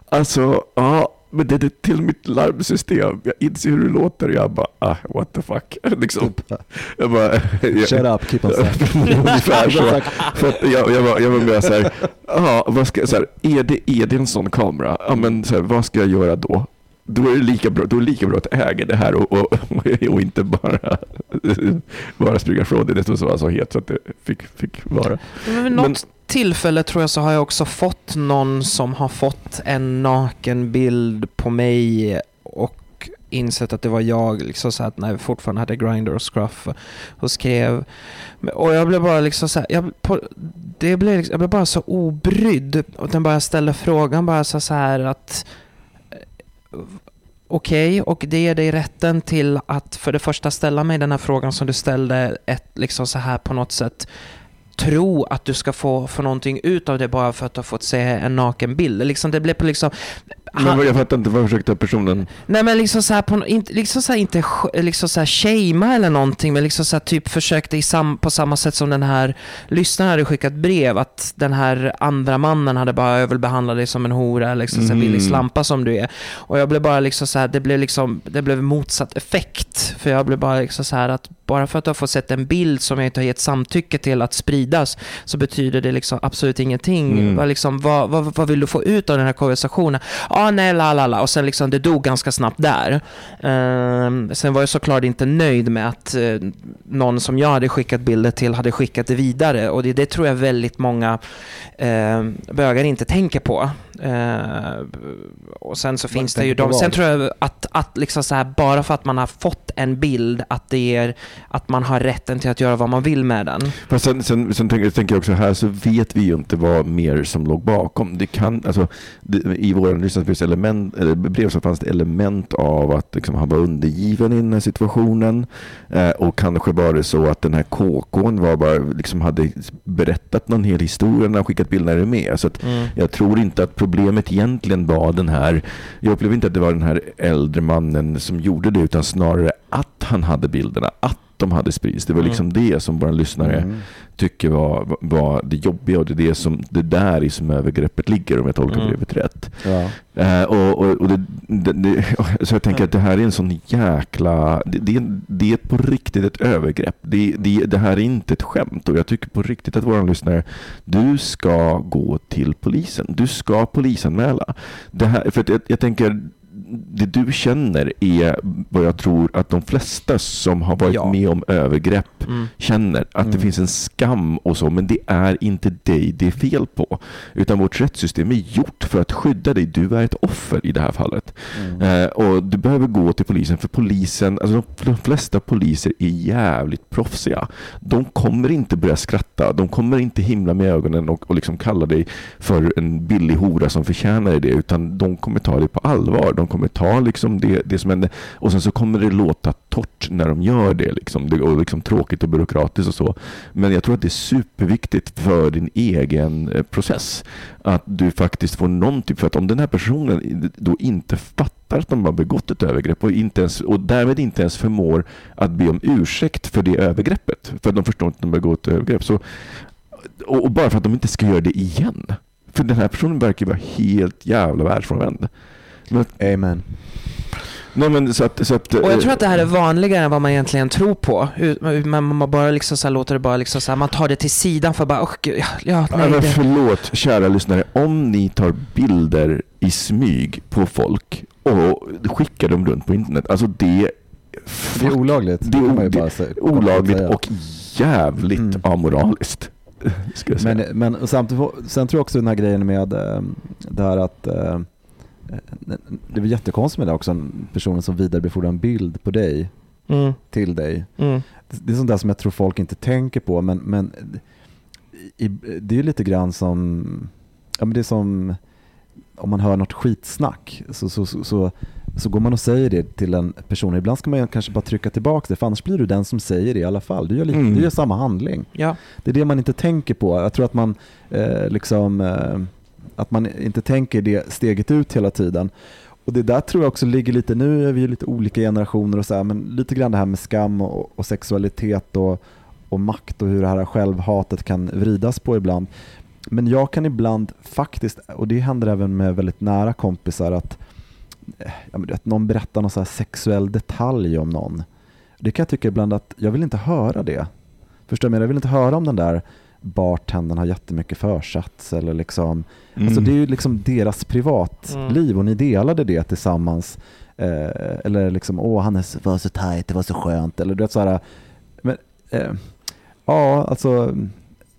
alltså ja. Men det är till mitt larmsystem. Jag inser hur det låter. Jag bara, ah, what the fuck. Liksom. Jag bara, jag, Shut up, keep on. Ungefär så. För att jag, jag, var, jag var med så här, ja, vad ska, så här, är, det, är det en sån kamera? Ja, men så här, vad ska jag göra då? Då är det lika bra, då är det lika bra att äga det här och, och, och inte bara, bara springa ifrån det. Det var så het så att det fick, fick vara. Men vid något tillfälle tror jag så har jag också fått någon som har fått en nakenbild på mig och insett att det var jag, liksom så att när jag fortfarande hade Grindr och Scruff och skrev. Och jag blev bara liksom så här, jag, på, det blev, liksom- jag blev bara så obrydd och den bara ställde frågan bara så så här att okej, Okej, och det ger dig rätten till att för det första ställa mig den här frågan som du ställde, ett, liksom så här på något sätt tro att du ska få, få någonting ut av det bara för att du har fått se en naken bild. Liksom, det blev på liksom... Men vad- jag fattar inte, vad försökte personen... Nej men liksom så här, på, inte, liksom så här, inte liksom så här shamea eller någonting, men liksom så här, typ försökte i sam, på samma sätt som den här lyssnaren hade skickat brev, att den här andra mannen hade bara, jag vill behandla dig som en hora, liksom så här, Mm. billig slampa som du är. Och jag blev bara liksom så här, det blev liksom, det blev motsatt effekt. För jag blev bara liksom så här att bara för att du har fått sett en bild som jag inte har gett samtycke till att spridas, så betyder det liksom absolut ingenting. Mm. Vad, liksom, vad, vad, vad vill du få ut av den här konversationen? Ja, ah, nej, la, la, la. Och sen liksom, det dog ganska snabbt där. Ehm, sen var jag såklart inte nöjd med att eh, någon som jag hade skickat bilder till hade skickat det vidare. Och det, det tror jag väldigt många eh, bögar inte tänker på. Eh, och sen så finns det ju de, sen tror jag att, att liksom så här, bara för att man har fått en bild, att det är att man har rätten till att göra vad man vill med den. Fast sen, sen, sen tänker, tänker jag också här så vet vi ju inte vad mer som låg bakom. Det kan, alltså, det, I vår lyssnarsbrevs element, eller brev så fanns det element av att liksom, han var undergiven i den här situationen. Eh, och kanske var det så att den här KKn var bara, liksom, hade berättat någon hel historia när han skickat bilderna med. Så att, jag tror inte att problemet egentligen var den här, jag upplever inte att det var den här äldre mannen som gjorde det utan snarare att han hade bilderna, att de hade spridits. Det var Mm. liksom det som våra lyssnare Mm. tycker var, var det jobbiga och det är det, som, det där i som övergreppet ligger om jag tolkar Mm. brevet rätt. Ja. Eh, och, och, och det, det, det, så jag tänker att det här är en sån jäkla... Det, det, är- det är på riktigt ett övergrepp. Det, det, här är inte ett skämt och jag tycker på riktigt att våra lyssnare, du ska gå till polisen. Du ska polisanmäla. Det här, för jag, jag tänker, det du känner är vad jag tror att de flesta som har varit Ja. med om övergrepp Mm. känner. Att det Mm. finns en skam och så, men det är inte dig det är fel på. Utan vårt rättssystem är gjort för att skydda dig. Du är ett offer i det här fallet. Mm. Eh, och du behöver gå till polisen, för polisen, alltså de, de flesta poliser är jävligt proffsiga. De kommer inte börja skratta, de kommer inte himla med ögonen och, och liksom kalla dig för en billig hora som förtjänar det, utan de kommer ta dig på allvar. De kommer ta liksom det, det som händer och sen så kommer det låta torrt när de gör det, liksom, det och liksom tråkigt och byråkratiskt och så. Men jag tror att det är superviktigt för din egen eh, process att du faktiskt får någon typ, för att om den här personen då inte fattar att de har begått ett övergrepp och, inte ens, och därmed inte ens förmår att be om ursäkt för det övergreppet, för att de förstår inte att de har begått ett övergrepp, så, och, och bara för att de inte ska göra det igen. För den här personen verkar vara helt jävla världsfrånvänd. Men, Amen. nej men så att, så att, Och jag eh, tror att det här är vanligare än vad man egentligen tror på. Men man bara liksom så här låter det bara liksom så här, man tar det till sidan för bara, oh, gud, ja, nej, men det, förlåt kära lyssnare, om ni tar bilder i smyg på folk och skickar dem runt på internet, alltså det Det är olagligt. Det är man o- bara olagligt och jävligt Mm. amoraliskt. Ska jag säga. Men, men samtidigt, sen tror jag också den här grejen med eh, det här att eh, det är väl jättekonstigt med det också, personen som vidarebefordrar en bild på dig mm, till dig. mm, Det är sånt där som jag tror folk inte tänker på men, men i, det är lite grann som, ja men det är som om man hör något skitsnack så, så, så, så, så går man och säger det till en person. Ibland ska man kanske bara trycka tillbaka det för annars blir du den som säger det i alla fall. Du gör, lite, Mm. du gör samma handling. ja. Det är det man inte tänker på. Jag tror att man eh, liksom eh, att man inte tänker det steget ut hela tiden. Och det där tror jag också ligger lite, nu är vi ju lite olika generationer och så här, men lite grann det här med skam och, och sexualitet och, och makt och hur det här självhatet kan vridas på ibland. Men jag kan ibland faktiskt, och det händer även med väldigt nära kompisar, att, eh, ja, men vet, någon berättar någon så här sexuell detalj om någon. Det kan jag tycka ibland att jag vill inte höra det. Förstår du? vad jag menar? Jag vill inte höra om den där bartendern har jättemycket försats eller liksom Mm. Alltså det är ju liksom deras privatliv Mm. och ni delade det tillsammans. Eh, eller liksom, åh han var så tajt, det var så skönt. Eller du vet så här, men, eh, ja alltså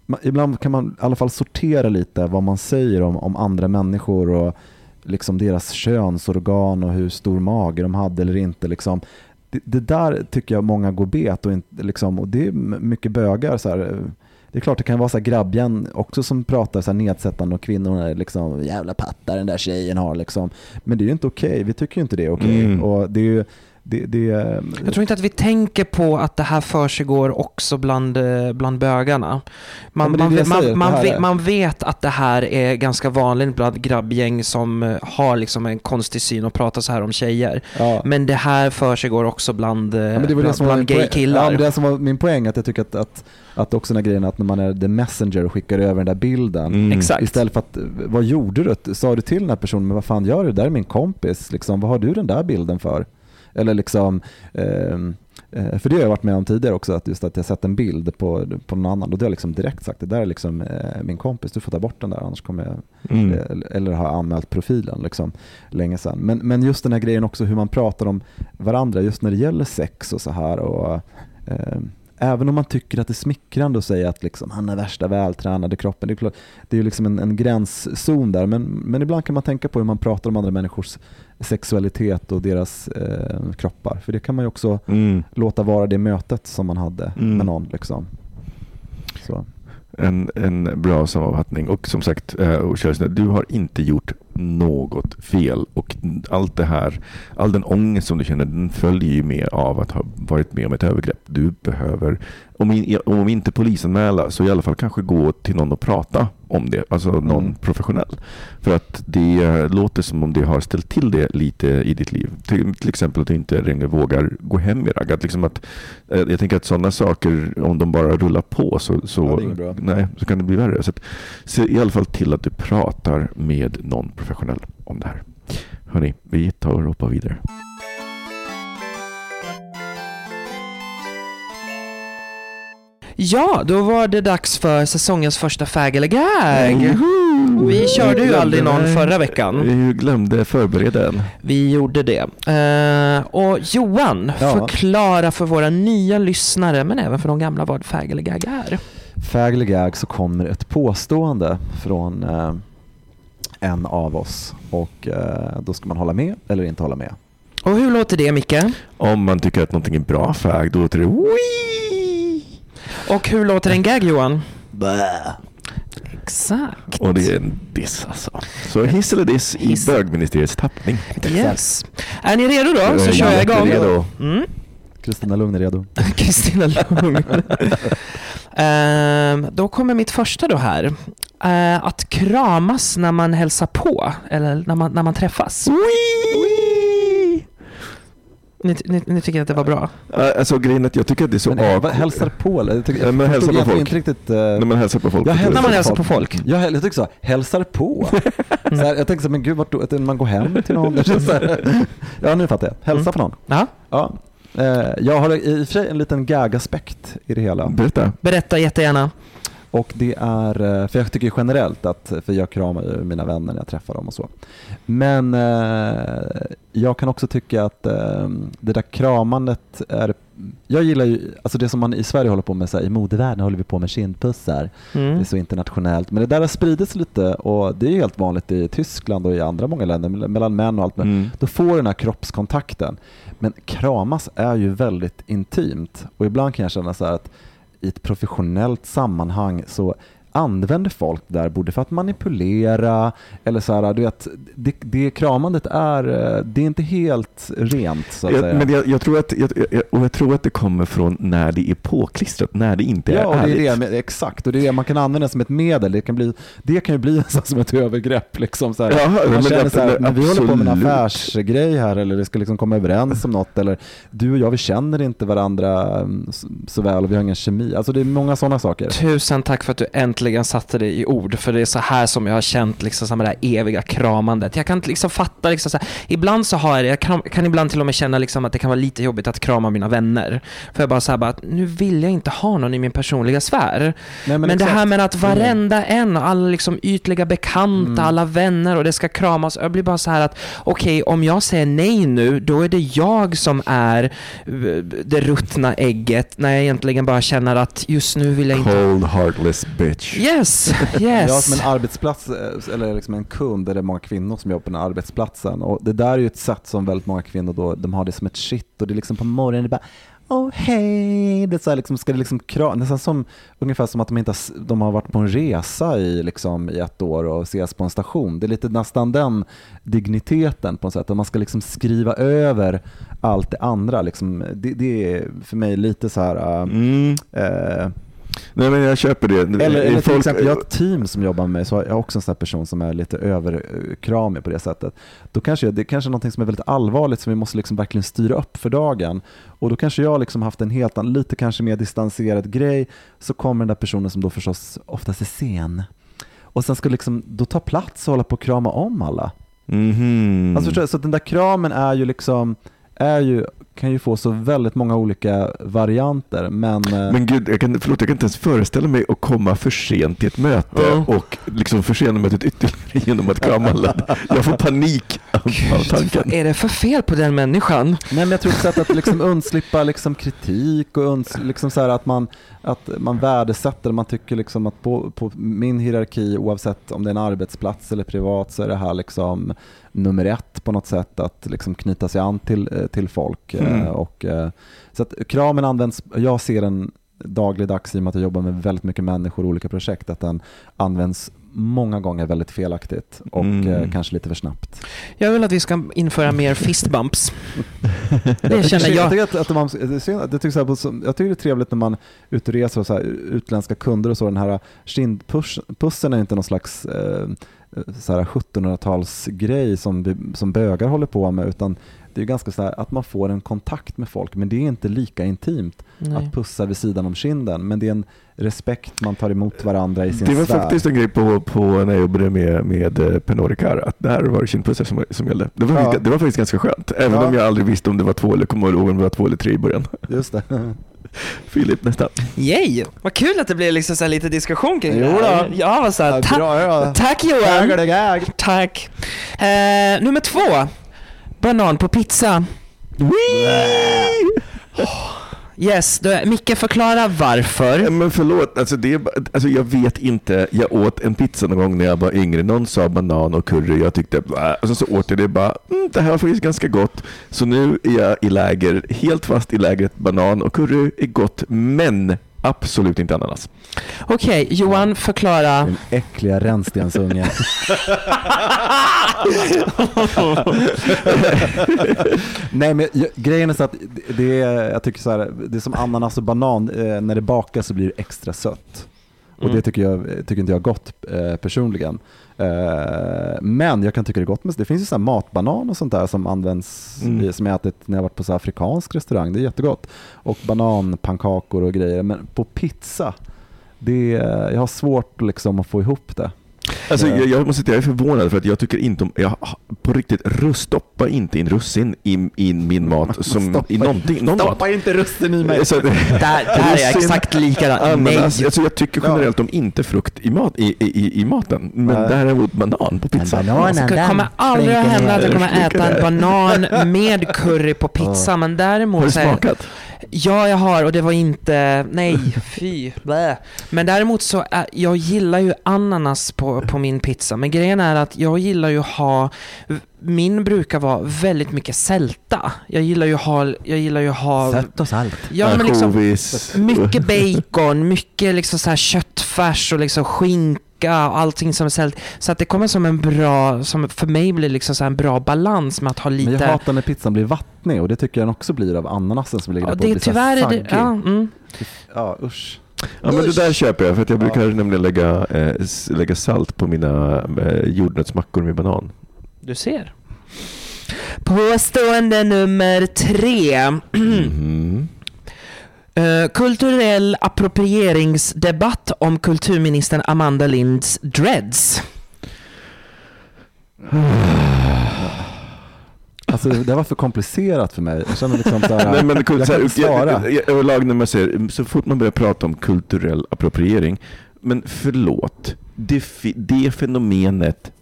ma- ibland kan man i alla fall sortera lite vad man säger om, om andra människor och liksom deras könsorgan och hur stor mage de hade eller inte. Liksom. Det, det där tycker jag många går bet och, inte, liksom, och det är mycket bögar. Så här, eh, det är klart det kan vara så här grabbjän också som pratar så här nedsättande och kvinnorna är liksom jävla pattar den där tjejen har liksom. Men det är ju inte okej, vi tycker ju inte det är okej. Mm. Och det är ju, det, det, Jag tror inte att vi tänker på att det här försiggår också bland, eh, bland bögarna. Man, Ja, man, man, man, vet, man vet att det här är ganska vanligt bland grabbgäng som eh, har liksom en konstig syn och pratar så här om tjejer. ja. Men det här försiggår också bland, eh, Ja, men det var det bland, som var min bland poäng. gay-killar. Ja, men det som var min poäng, att jag tycker att, att, att också den här grejen att när man är the messenger och skickar över den där bilden. Mm. Istället för att, vad gjorde du? Sa du till den här personen, men vad fan gör du? Det där är min kompis, liksom, vad har du den där bilden för? Eller liksom, ehm, eh, för det har jag varit med om tidigare också, att just att jag sett en bild på, på någon annan och då har jag liksom direkt sagt, det där är liksom eh, min kompis, du får ta bort den där annars kommer jag Mm. Eh, eller har anmält profilen liksom, länge sedan. Men, men just den här grejen också hur man pratar om varandra just när det gäller sex och så här. Och, eh, även om man tycker att det är smickrande att säga att liksom, han är värsta vältränade kroppen. Det är, klart, det är ju liksom en, en gränszon där. Men, men ibland kan man tänka på hur man pratar om andra människors sexualitet och deras eh, kroppar. För det kan man ju också Mm. låta vara det mötet som man hade Mm. med någon. Liksom. Så. En, en bra sammanfattning. Och som sagt, eh, du har inte gjort något fel. Och allt det här, all den ångest som du känner, den följer ju med av att ha varit med om ett övergrepp. Du behöver, om, in, om inte polisanmäla, så i alla fall kanske gå till någon och prata om det. Alltså någon Mm. professionell. För att det låter som om det har ställt till det lite i ditt liv. Till, till exempel att du inte längre vågar gå hem i ragg. Att liksom att, eh, jag tänker att sådana saker, om de bara rullar på så, så, Ja, nej, så kan det bli värre. Så att, se i alla fall till att du pratar med någon professionell om det här. Hörni, vi tar och hoppar vidare. Ja, då var det dags för säsongens första fag eller gag. Vi körde ju aldrig någon förra veckan. Vi glömde förbereda en. Vi gjorde det. Eh, och Johan, Ja. förklara för våra nya lyssnare, men även för de gamla, vad fag eller gag är. Fag eller gag så kommer ett påstående från eh, en av oss och eh, då ska man hålla med eller inte hålla med. Och hur låter det, Micke? Om man tycker att någonting är bra fag, då låter det Wii! Och hur låter en gag, Johan? Exakt. Och det är en diss alltså. Så hiss eller diss i bögministeriets tappning. Yes. Är ni redo då? Så Jag kör jag igång. jätteredo. Mm. Kristina Lugn är redo. Kristina Lugn. Ehm, då kommer mitt första då här. Eh, att kramas när man hälsar på, eller när man, när man träffas. Ni, ni, ni tycker att det var bra? Ja, Alltså grejen är att jag tycker att det är så Men avkort. hälsar på eller? Jag tycker- Ja, men jag hälsar förstod på folk. Inte riktigt, eh, När man hälsar på folk. Jag hälsar När man på hälsar folk. på folk. Jag, jag tycker så, hälsar på. Så här, jag tänkte så här, men gud, vart då, att man går hem till någon. Så här. Ja, nu fattar jag. Hälsa Mm. på någon. Ja. Ja. Eh, Jag har i och för sig en liten gag-aspekt i det hela. Berätta. Berätta jättegärna. Och det är, eh, för jag tycker generellt att, för jag kramar ju mina vänner när jag träffar dem och så. Men eh, jag kan också tycka att eh, det där kramandet är, jag gillar ju, alltså det som man i Sverige håller på med, så här, i modevärlden håller vi på med kindpussar. Det Mm. är så internationellt. Men det där har spridits lite och det är ju helt vanligt i Tyskland och i andra många länder, mell- mellan män och allt. Men Mm. då får du den här kroppskontakten. Men kramas är ju väldigt intimt och ibland kan jag känna så här att i ett professionellt sammanhang så använder folk det där både för att manipulera eller så här, du vet, det, det kramandet är, eh, det är inte helt rent så att Jag, säga. men jag, jag, tror att, jag, jag, och jag tror att det kommer från när det är påklistrat, när det inte Ja, är och det ärligt. är det, men- exakt. Och det är det man kan använda det som ett medel. Det kan, bli, det kan ju bli nästan som ett övergrepp. Liksom, så här. Ja, men man känner det- så här, det- men vi håller på med en affärsgrej här eller det ska liksom komma överens om något. Eller du och jag, vi känner inte varandra mm, så, så väl och vi har ingen kemi. Alltså det är många sådana saker. Tusen tack för att du äntligen satte det i ord, för det är så här som jag har känt liksom, som det här eviga kramandet. Jag kan inte liksom fatta, liksom, så här, ibland så har jag det, jag kan, kan ibland till och med känna liksom, att det kan vara lite jobbigt att krama mina vänner. För jag bara så här, bara, att nu vill jag inte ha någon i min personliga sfär. Nej, Men, det exakt. här med att varenda en, alla liksom ytliga bekanta, Mm. alla vänner och det ska kramas. Jag blir bara så här att okej, om jag säger nej nu, då är det jag som är eh, det ruttna ägget när jag egentligen bara känner att just nu vill jag inte... Cold heartless bitch. Yes, yes. som en arbetsplats eh, eller liksom en kund där det är många kvinnor som jobbar på den här arbetsplatsen. Och det där är ju ett sätt som väldigt många kvinnor då, de har det som ett shit och det är liksom på morgonen, det är bara Åh hej, det är så här liksom, ska det liksom kra, nästan som, ungefär som att de, inte har, de har varit på en resa i, liksom, i ett år och ses på en station. Det är lite nästan den digniteten på något sätt, att man ska liksom skriva över allt det andra. Liksom, det, det är för mig lite så här, äh, Mm. eh, Nej men jag köper det. eller, Är eller till exempel, jag har ett team som jobbar med mig, så jag har också en sån person som är lite överkramig på det sättet. Då kanske det är kanske är någonting som är väldigt allvarligt som vi måste liksom verkligen styra upp för dagen. Och då kanske jag liksom haft en helt annan, lite kanske mer distanserad grej, så kommer den där personen som då förstås oftast är sen. Och sen ska liksom då ta plats och hålla på och krama om alla. Mhm. Alltså, förstår du? så den där kramen är ju liksom, är ju, kan ju få så väldigt många olika varianter. Men, eh, Men gud, jag kan, förlåt, jag kan inte ens föreställa mig att komma för sent till ett möte Ja. och liksom försena mötet ytterligare genom att krama alla. Jag får panik av, av tanken. Vad är det för fel på den människan? Nej, men jag tror ett sätt att liksom undslippa liksom kritik och uns, liksom så här att, man, att man värdesätter, man tycker liksom att på, på min hierarki oavsett om det är en arbetsplats eller privat så är det här liksom nummer ett på något sätt att liksom knyta sig an till, eh, till folk. eh, Mm. Och, eh, så att kramen används, jag ser den dagligdags i och med att jag jobbar med väldigt mycket människor och olika projekt, att den används många gånger väldigt felaktigt och Mm. kanske lite för snabbt. Jag vill att vi ska införa mer fistbumps. Det Jag känner tycker, jag. tycker att, att man, det jag, tycker så här, på som- jag tycker det är trevligt när man är ute och reser och så här, utländska kunder och så. Den här kindpussen är inte någon slags eh, så här 1700-talsgrej som, som bögar håller på med utan det är ganska så här att man får en kontakt med folk men det är inte lika intimt Nej. att pussa vid sidan om kinden men det är en respekt man tar emot varandra i sin Det var sfär. faktiskt en grej på, på när jag jobbade med, med eh, Pernod Ricard, att där var det kindpussar som, som gällde. Det var, Ja. faktiskt- det var faktiskt ganska skönt, även Ja. om jag aldrig visste om det var två eller kommer ihåg om det var två eller tre i början. Just det. Filip, nästa. Yay! Vad kul att det blev liksom så här lite diskussion kring det Jo här. då. Ja, vad så här, Ja, ta- bra, ja. Tack Johan! Tack. Eh, nummer två. Banan på pizza. Yes, då, Micke förklara varför. Ja, Men förlåt, alltså det alltså jag vet inte. Jag åt en pizza någon gång när jag var yngre. Någon sa banan och curry. Jag tyckte, "Bä." och så, så åt jag det bara, mm, det här var faktiskt ganska gott. Så nu är jag i läger, helt fast i lägret banan och curry är gott, men absolut inte ananas. Okej, Johan förklara. Den äckliga rännstensunge. Nej men jag, grejen är så att det- är, jag tycker så här, det är som ananas och banan, eh, när det bakas så blir det extra sött. Och Mm. det tycker, jag, tycker inte jag är gott eh, personligen. Eh, men jag kan tycka det är gott med, det finns ju så här matbanan och sånt där som används, Mm. som jag ätit när jag varit på så afrikansk restaurang, det är jättegott. Och bananpannkakor och grejer, men på pizza, det, jag har svårt liksom att få ihop det. Alltså, Ja. jag, jag måste säga, jag är förvånad för att jag tycker inte om, jag, på riktigt, rus- stoppa inte in russin i, i min mat som Stoppa- i någonting, någon mat. Stoppa inte russin i mig. Så, Där, där är jag exakt likadan. Nej. Ananas, alltså jag tycker generellt om inte frukt i, mat, i, i, i maten, men Nej. däremot banan på pizza. Det kommer aldrig att hända att jag kommer äta en banan med curry på pizza, men Har däremot du så är- smakat? Ja, jag har och det var inte, nej, fy. blä. Men däremot så, är, jag gillar ju ananas på, på min pizza. Men grejen är att jag gillar ju ha, min brukar vara väldigt mycket sälta. Jag gillar ju ha, jag gillar ju ha, Sött och salt. ja men liksom mycket bacon, mycket liksom så här köttfärs och liksom skinka och allting som är sält. Så att det kommer som en bra, som för mig blir liksom så här en bra balans med att ha Men lite... jag hatar när pizzan blir vattnig och det tycker jag den också blir av ananasen som ligger ja, där på. det, blir så tyvärr är det, ja, mm. ja, usch. Ja men det där köper jag för att jag Ja. brukar nämligen lägga, s- lägga salt på mina eh, jordnötsmackor med banan. Du ser. Påstående nummer tre. Mhm. Eh, kulturell approprieringsdebatt om kulturministern Amanda Linds dreads. Alltså det var för komplicerat för mig. Jag känner liksom så här, Nej, men, jag så kan här, svara. jag- Överlag när man säger, så fort man börjar prata om kulturell appropriering, men förlåt, det, det fenomenet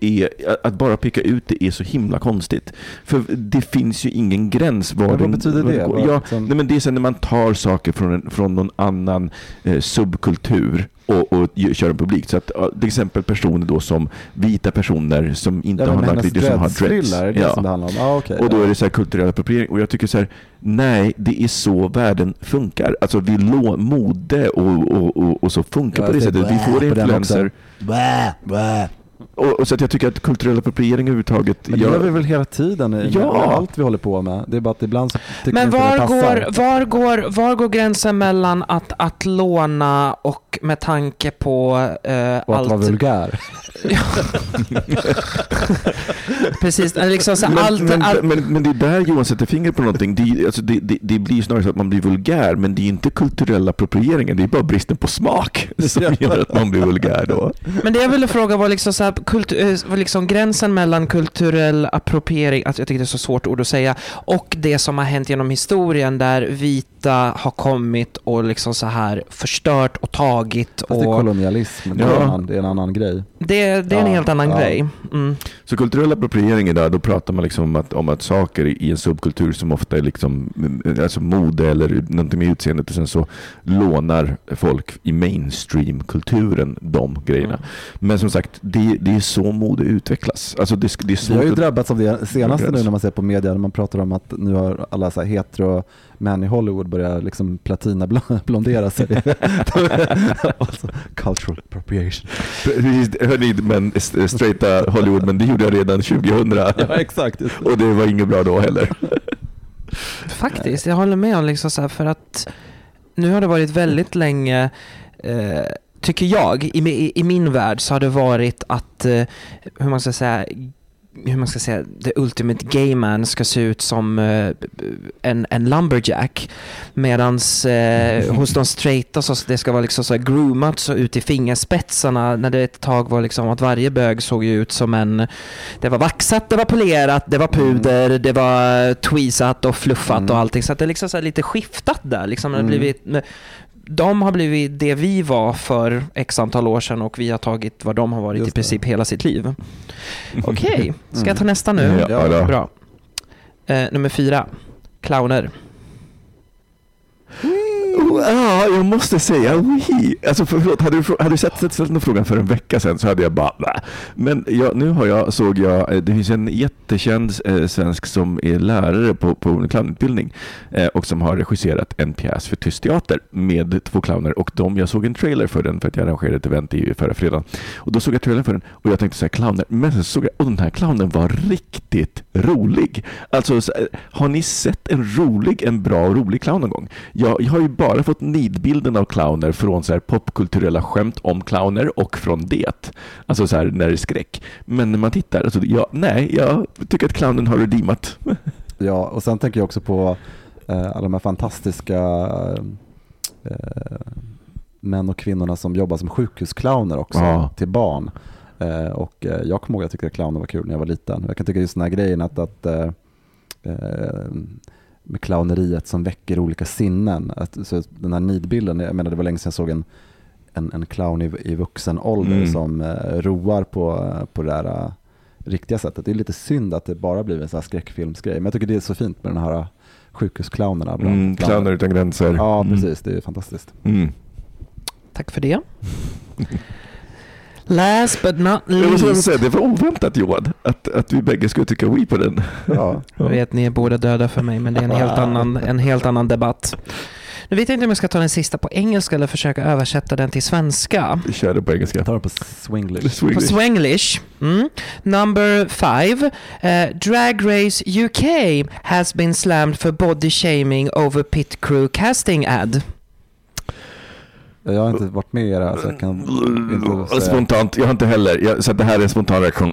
är, att bara peka ut det är så himla konstigt. För det finns ju ingen gräns var Men vad den- betyder det? går. Ja, liksom- nej, men det är så när man tar saker från, en, från någon annan eh, subkultur och, och kör en publik. Så att, ja, till exempel personer då som vita personer som inte Ja, har hennes nackvideo som har dreadsfrilla, är det Ja. som det handlar om? Ja, okej. Och då är det så här kulturell appropriering. Och jag tycker så här, nej, det är så världen funkar. Alltså vi lå mode och, och, och, och så funkar Ja, på det sättet. Vi får influenser. Och, och så att jag tycker att kulturell appropriering överhuvudtaget... Men det jag- gör vi väl hela tiden i Ja. allt vi håller på med. Det är bara att ibland så tycker Men var går, var, går, var går gränsen mellan att, att låna och med tanke på eh, Och att allt... vara vulgär. Precis, liksom så, men, allt, men, allt, men, men det är där Johan sätter fingret på någonting. Det, alltså det, det, det blir snarare så att man blir vulgär, men det är inte kulturell approprieringen. Det är bara bristen på smak som gör att man blir vulgär då. Men det jag ville fråga var liksom, så här, kultu- eh, var liksom gränsen mellan kulturell appropriering, alltså jag tycker det är så svårt ord att säga, och det som har hänt genom historien där vita har kommit och liksom så här förstört och tagit. Fast det är Och kolonialism, det, är Ja. en annan, det är en annan grej. det, det är en Ja, helt annan ja. grej. Mm. Så kulturell appropriering idag, då pratar man liksom om att, om att saker i en subkultur som ofta är liksom, mm, alltså mode eller någonting med utseendet och sen så lånar folk i mainstream-kulturen de grejerna. Mm. Men som sagt, det, det är så mode utvecklas. Alltså det, det är Vi svårt har ju drabbats av det senaste nu när man ser på media, när man pratar om att nu har alla så här hetero män i Hollywood börjat liksom platinablondera sig. alltså, cultural appropriation. Precis, hörni, men st- straighta Hollywood, men det gjorde jag redan 2000 Ja, exakt. och det var inget bra då heller. Faktiskt, jag håller med om liksom så här, för att nu har det varit väldigt länge, eh, tycker jag, i, i min värld så har det varit att, eh, hur man ska säga, hur man ska säga, the ultimate gay man ska se ut som eh, en, en lumberjack. Medans eh, hos de straighta så det ska vara liksom så groomat så ut i fingerspetsarna när det ett tag var liksom att varje bög såg ut som en, det var vaxat, det var polerat, det var puder, det var tweezat och fluffat Mm. och allting. Så det är liksom så här lite skiftat där. Liksom, det har Mm. blivit, de har blivit det vi var för x antal år sedan och vi har tagit vad de har varit i princip hela sitt liv. Okej, ska jag ta nästa nu? Mm. Ja, då. Bra. Eh, nummer fyra, clowner. Ja, jag måste säga oui. Alltså, förlåt, hade du, hade du sett, sett, ställt den frågan för en vecka sedan så hade jag bara Nä. Men jag, nu har jag, såg jag, eh, det finns en jättekänd eh, svensk som är lärare på, på en clownutbildning eh, och som har regisserat en pjäs för Tyst Teater med två clowner och de, jag såg en trailer för den för att jag arrangerade ett event i förra fredagen. Och då såg jag trailern för den och jag tänkte så här, clowner, men sen såg jag, och den här clownen var riktigt rolig. Alltså, så, här, har ni sett en rolig, en bra och rolig clown någon gång? Jag, jag har ju bara fått nidbilden av clowner från så här popkulturella skämt om clowner och från det. Alltså så här när det är skräck. Men när man tittar, alltså, jag, nej, jag tycker att clownen har redeemat. Ja, och sen tänker jag också på eh, alla de här fantastiska eh, män och kvinnorna som jobbar som sjukhusclowner också Ja. till barn. Eh, och eh, jag kommer ihåg att jag tyckte att clowner var kul när jag var liten. Jag kan tycka just den här grejen att, att eh, eh, med clowneriet som väcker olika sinnen. Att, så den här nidbilden, jag menar det var länge sedan jag såg en, en, en clown i, i vuxen ålder Mm. som eh, roar på, på det där eh, riktiga sättet. Det är lite synd att det bara blir en sån här skräckfilmsgrej. Men jag tycker det är så fint med den här sjukhusclownerna. bland Mm, clowner. utan gränser. Ja, Mm. precis. Det är fantastiskt. Mm. Tack för det. Last but not least. säga, det var oväntat Johan, att, att vi bägge skulle tycka oui på den. Ja. Jag vet, ni är båda döda för mig, men det är en helt annan, en helt annan debatt. Nu vet jag inte om jag ska ta den sista på engelska eller försöka översätta den till svenska. Vi kör det på engelska. Jag tar det på swinglish. På. Swenglish. Mm. Number five. Uh, Drag Race UK has been slammed for body shaming over pit crew casting ad. Jag har inte varit med i det här så jag kan inte säga. Spontant, jag har inte heller. Jag, så att det här är en spontan reaktion.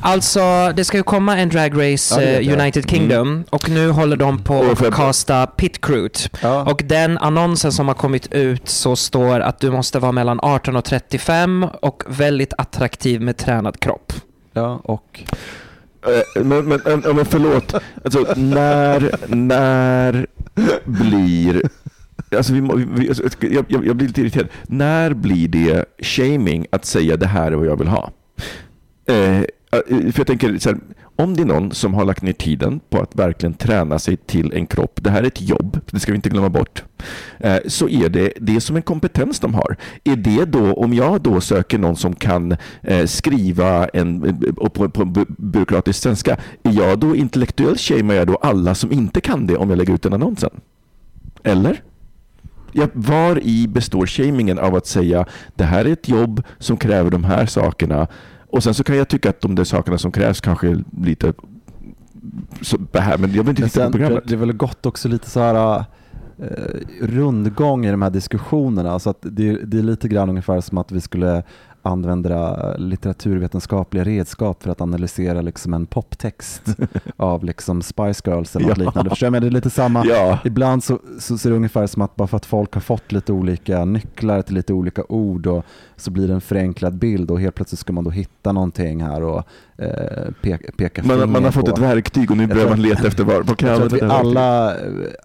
Alltså, det ska ju komma en Drag Race Ja, eh, jag. United Kingdom och nu håller de på att för- casta pit crew. Ja. Och den annonsen som har kommit ut så står att du måste vara mellan 18 och 35 och väldigt attraktiv med tränad kropp. ja, och Eh, Men, men, men, men förlåt, alltså, när, när blir... Alltså vi, vi, alltså, jag, jag, jag blir lite irriterad. När blir det shaming att säga det här är vad jag vill ha? Eh, eh, för jag tänker, så här, om det är någon som har lagt ner tiden på att verkligen träna sig till en kropp, det här är ett jobb, det ska vi inte glömma bort, eh, så är det, det är som en kompetens de har. Är det då, om jag då söker någon som kan eh, skriva en, på, på byråkratisk svenska, är jag då intellektuellt shamear jag då alla som inte kan det om jag lägger ut den annonsen? Eller? Ja, var i består shamingen av att säga det här är ett jobb som kräver de här sakerna och sen så kan jag tycka att de där sakerna som krävs kanske är lite så, här, men jag vill inte Men på programmet. det är väl gott också lite så här eh, rundgång i de här diskussionerna. Så att det, det är lite grann ungefär som att vi skulle använda litteraturvetenskapliga redskap för att analysera liksom en poptext av liksom Spice Girls eller något Ja. liknande. Förstår jag? Men det är lite samma. Ja, Ibland så, så ser det ungefär som att bara för att folk har fått lite olika nycklar till lite olika ord och så blir det en förenklad bild och helt plötsligt ska man då hitta någonting här och peka, peka man, man har fått på. ett verktyg och nu börjar man leta efter var. Vad kan Jag jag tror att vi alla,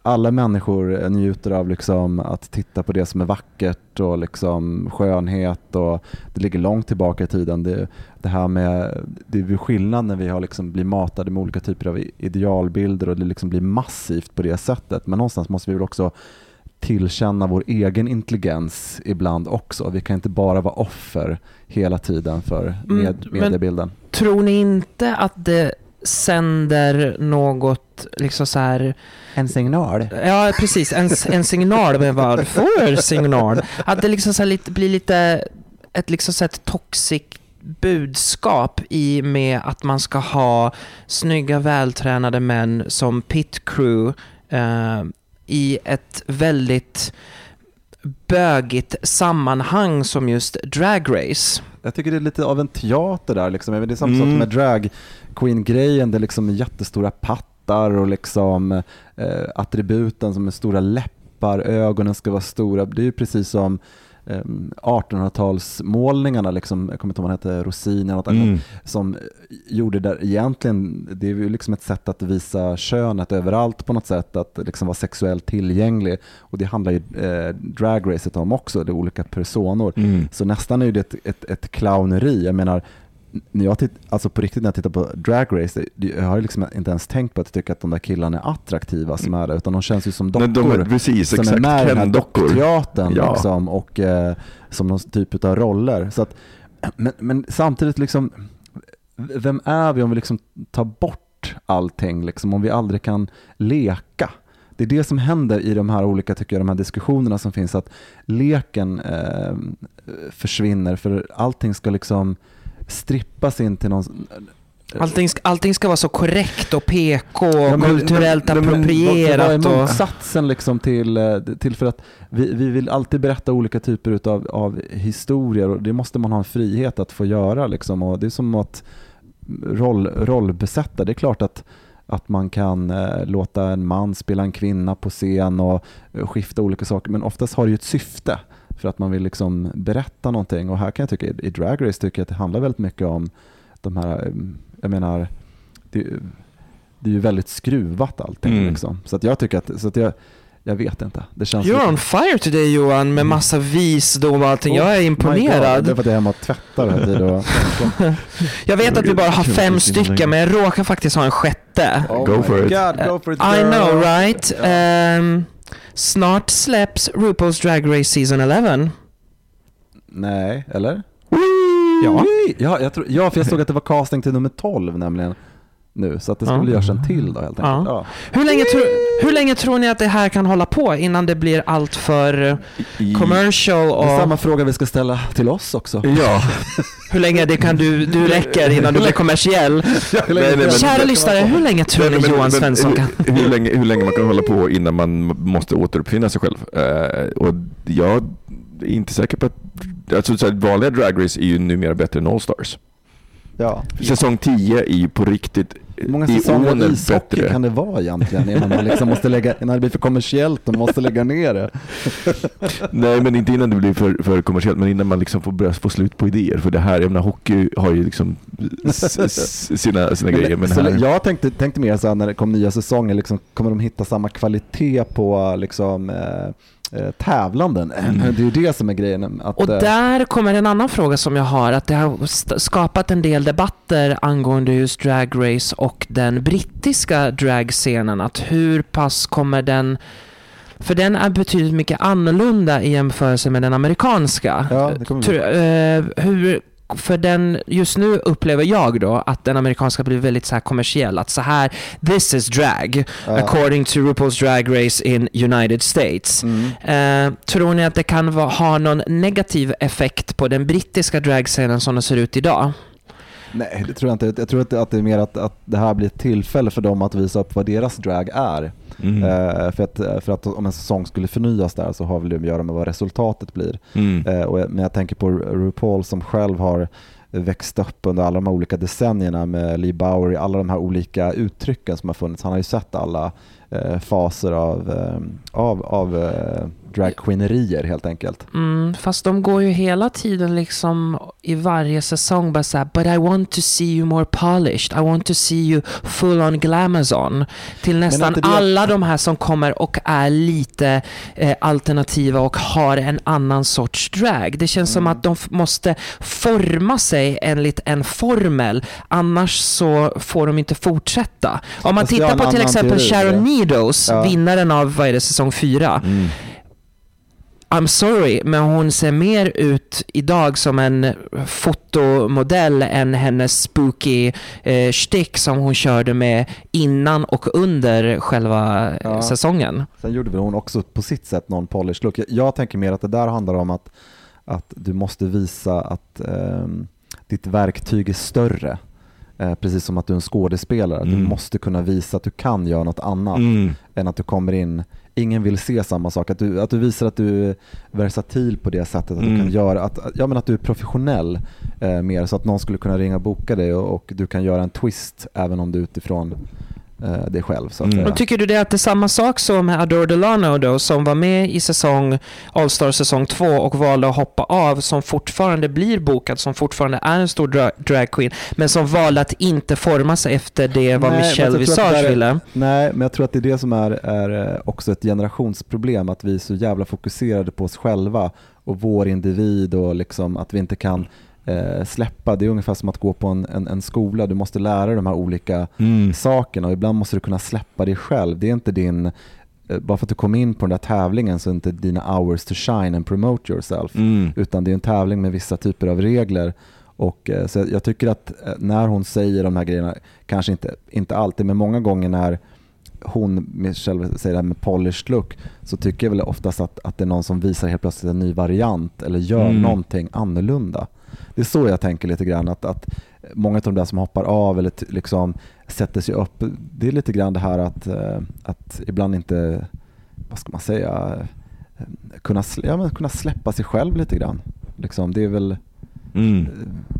alla människor njuter av liksom att titta på det som är vackert och liksom skönhet och det ligger långt tillbaka i tiden. Det, det här med, det är skillnad när vi har liksom blir matade med olika typer av idealbilder och det liksom blir massivt på det sättet. Men någonstans måste vi väl också tillkänna vår egen intelligens ibland också. Vi kan inte bara vara offer hela tiden för Mm, med, men- mediebilden. Tror ni inte att det sänder något, liksom så här, En signal. ja precis, en, en signal, men vad för signal? Att det liksom så här lite, blir lite ett liksom så ett toxic budskap i med att man ska ha snygga vältränade män som pit crew eh, i ett väldigt bögigt sammanhang som just Drag Race. Jag tycker det är lite av en teater där. Liksom. Det är samma Mm. sak med drag queen-grejen. Det är liksom jättestora pattar och liksom, eh, attributen som är stora läppar, ögonen ska vara stora. Det är ju precis som 1800-talsmålningarna, liksom, jag kommer inte ihåg vad han hette, Rosin eller något annat, Mm. som gjorde där egentligen, det är ju liksom ett sätt att visa könet överallt på något sätt, att liksom vara sexuellt tillgänglig. Och det handlar ju eh, dragracet om också, det är olika personer. Mm. Så nästan är det ett, ett, ett clowneri. Jag menar, när jag titt, alltså på riktigt när jag tittar på Drag Race, jag har liksom inte ens tänkt på att tycka att de där killarna är attraktiva som är där, utan de känns ju som dockor. De är precis, som är exakt, med i den här dockteatern Ja. liksom, och eh, som någon typ av roller. Så att, men, men samtidigt, liksom, vem är vi om vi liksom tar bort allting, liksom, om vi aldrig kan leka? Det är det som händer i de här olika tycker jag, de här diskussionerna som finns, att leken eh, försvinner för allting ska liksom strippas in till någon... Allting, sk- allting ska vara så korrekt och PK och Ja, men- kulturellt men- approprierat. Vad är motsatsen liksom till, eh, till för att vi, vi vill alltid berätta olika typer utav, av historier och det måste man ha en frihet att få göra. Liksom. Och det är som att roll, rollbesätta, det är klart att att man kan eh, låta en man spela en kvinna på scen och eh, skifta olika saker, men oftast har det ju ett syfte för att man vill liksom berätta någonting. Och här kan jag tycka, i Drag Race tycker jag att det handlar väldigt mycket om de här, eh, jag menar, det, det är ju väldigt skruvat allting. Mm. Liksom. Så att jag tycker att, så att jag, jag vet inte. Det känns You're lite- on fire today Johan med massa visdom och allting. Jag är Oh my God, imponerad. Det är för att jag är hemma och tvättar hela tiden. Och, Jag vet att vi bara har fem stycken men jag råkar faktiskt ha en sjätte. oh Go for it. God, go for it I know right? Ehm, snart släpps RuPaul's Drag Race Season 11. Nej, eller? Ja. Ja, jag tror, ja, för jag såg att det var casting till nummer 12 nämligen nu, så att det skulle Ja. göras en till då helt enkelt. Ja. Ja. Hur länge, tro, hur länge tror ni att det här kan hålla på innan det blir allt för commercial Det är och samma fråga vi ska ställa till oss också. Ja, hur länge det kan du, du räcker innan du blir kommersiell? Nej, nej, men- Kära lyssnare, hur länge tror Nej, ni men- Johan men Svensson kan... hur, hur, länge, hur länge man kan hålla på innan man måste återuppfinna sig själv. Eh, och jag är inte säker på att... Alltså, så här, vanliga Drag Race är ju numera bättre än All Stars. Ja. Säsong 10 är ju på riktigt Hur många säsonger ishockey bättre. kan det vara egentligen innan, man liksom måste lägga, innan det blir för kommersiellt och man måste lägga ner det? Nej, men inte innan det blir för, för kommersiellt, men innan man liksom får börja få slut på idéer. För det här, jag menar, hockey har ju liksom sina, sina grejer. Men här, Jag tänkte, tänkte mer så här när det kom nya säsonger, liksom, kommer de hitta samma kvalitet på liksom, eh, tävlanden? Det är ju det som är grejen. Att, Och eh, där kommer en annan fråga som jag har, att det har skapat en del debatter angående just Drag Race och den brittiska dragscenen. Att hur pass kommer den... För den är betydligt mycket annorlunda i jämförelse med den amerikanska. Ja, eh, hur, för den, just nu upplever jag då att den amerikanska blir väldigt så här kommersiell. Att så här, this is drag, Ja. according to RuPaul's Drag Race in United States. Mm. Eh, tror ni att det kan va- ha någon negativ effekt på den brittiska dragscenen som den ser ut idag? Nej, det tror jag inte. Jag tror att det, att det är mer att, att det här blir ett tillfälle för dem att visa upp vad deras drag är. mm, Eh, för, att, för att om en säsong skulle förnyas där så har väl det att göra med vad resultatet blir. mm. Eh, och jag, men jag tänker på Ru- RuPaul som själv har växt upp under alla de här olika decennierna med Lee Bowery, alla de här olika uttrycken som har funnits. Han har ju sett alla eh, faser av, eh, av, av eh, dragqueenerier helt enkelt. Mm, fast de går ju hela tiden liksom i varje säsong bara såhär But I want to see you more polished, I want to see you full on glamazon. Till nästan det- alla de här som kommer och är lite eh, alternativa och har en annan sorts drag. Det känns som Mm. att de måste forma sig enligt en formel, annars så får de inte fortsätta. Om man Fast tittar på till exempel teori Sharon. Meadows, Ja. vinnaren av, vad är det, säsong fyra. Mm. I'm sorry, men hon ser mer ut idag som en fotomodell än hennes spooky eh, shtick som hon körde med innan och under själva eh, Ja. säsongen. Sen gjorde väl hon också på sitt sätt någon polished look. Jag, jag tänker mer att det där handlar om att, att du måste visa att ehm, ditt verktyg är större. Eh, precis som att du är en skådespelare. Du Mm. måste kunna visa att du kan göra något annat Mm. än att du kommer in ingen vill se samma sak. Att du, att du visar att du är versatil på det sättet. Att, Mm. du, kan göra, att, ja, men att du är professionell eh, mer så att någon skulle kunna ringa och boka dig och, och du kan göra en twist även om du utifrån eh, dig själv. Så att Mm. tycker du det att det är samma sak som med Adore Delano då, som var med i säsong All-Star säsong 2 och valde att hoppa av, som fortfarande blir bokad, som fortfarande är en stor dra- dragqueen, men som valde att inte forma sig efter det vad Nej, Michelle det Visage är- ville? Nej, men jag tror att det är det som är, är eh, också ett generationsproblem, att vi är så jävla fokuserade på oss själva och vår individ och liksom att vi inte kan eh, släppa. Det är ungefär som att gå på en, en, en skola, du måste lära dig de här olika Mm. sakerna och ibland måste du kunna släppa dig själv. Det är inte din, eh, bara för att du kom in på den där tävlingen så är det inte dina hours to shine and promote yourself. Mm. Utan det är en tävling med vissa typer av regler. Och, eh, så jag- tycker att eh, när hon säger de här grejerna, kanske inte, inte alltid, men många gånger när hon Michelle säger det här med polished look, så tycker jag väl oftast att, att det är någon som visar helt plötsligt en ny variant eller gör Mm. någonting annorlunda. Det är så jag tänker lite grann, att, att många av de där som hoppar av eller liksom sätter sig upp, det är lite grann det här att, eh, att ibland inte, vad ska man säga, eh, kunna, ja, men kunna släppa sig själv lite grann. Liksom, det är väl, Mm.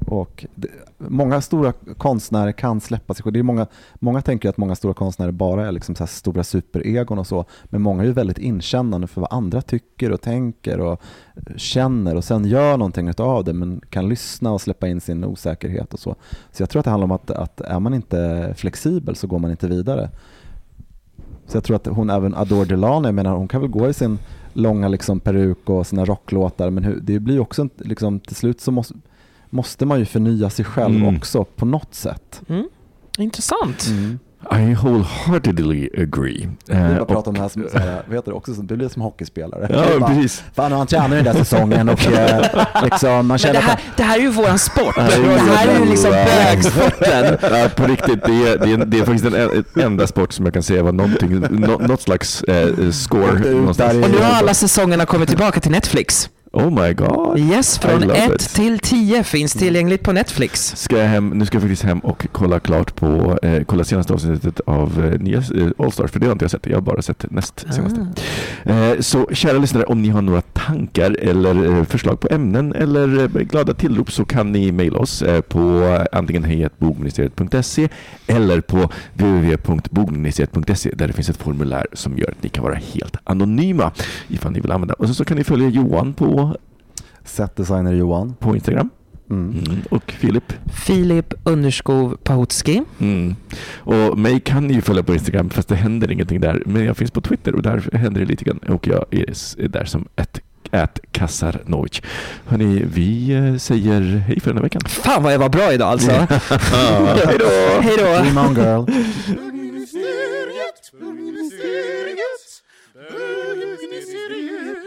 och det, många stora konstnärer kan släppa sig själva. Det är många, många tänker att många stora konstnärer bara är liksom så här stora superegon och så. Men många är ju väldigt inkännande för vad andra tycker och tänker och känner och sen gör någonting av det men kan lyssna och släppa in sin osäkerhet och så. Så jag tror att det handlar om att, att är man inte flexibel så går man inte vidare. Så jag tror att hon även Adore Delano, jag menar hon kan väl gå i sin långa liksom peruk och sina rocklåtar men hur, det blir ju också liksom, till slut så måste, måste man ju förnya sig själv Mm. också på något sätt. Mm. Intressant. I wholeheartedly agree. Vi Eh, bara och- pratar om det här som, vad heter det, också, som- det blir som hockeyspelare. Ja, bara, precis. Fan, han tränar den där säsongen och eh, liksom, man Men känner det att här, det här är ju våran sport. Det här är ju liksom bögsporten. Ja, på riktigt, det är, det är, det är faktiskt den en- enda sport som jag kan säga var någonting, nå, något slags eh, score. Och nu har alla säsongerna kommit tillbaka till Netflix. Oh my god. Yes, från love 1 it. till 10 finns tillgängligt på Netflix. Ska jag hem, nu ska jag faktiskt hem och kolla klart på, eh, kolla senaste avsnittet av eh, nya eh, Allstars, för det har inte jag sett. Jag har bara sett näst senaste. Eh, så kära lyssnare, om ni har några tankar eller eh, förslag på ämnen eller eh, glada tillrop så kan ni mejla oss eh, på antingen hejatbogministeriet.se eller på www.bogministeriet.se där det finns ett formulär som gör att ni kan vara helt anonyma ifall ni vill använda. Och sen så kan ni följa Johan på, Setdesigner Johan. på Instagram Mm. mm. och Filip Filip Underskov Pahutski. Mm. Och mig kan ni ju följa på Instagram fast det händer ingenting där. Men jag finns på Twitter och där händer det lite grann. Och jag är där som ett Ät Kasarnovic. Hörni, vi eh, säger hej för den här veckan. Fan vad jag var bra idag alltså. hej då! Hej då. Dream on girl.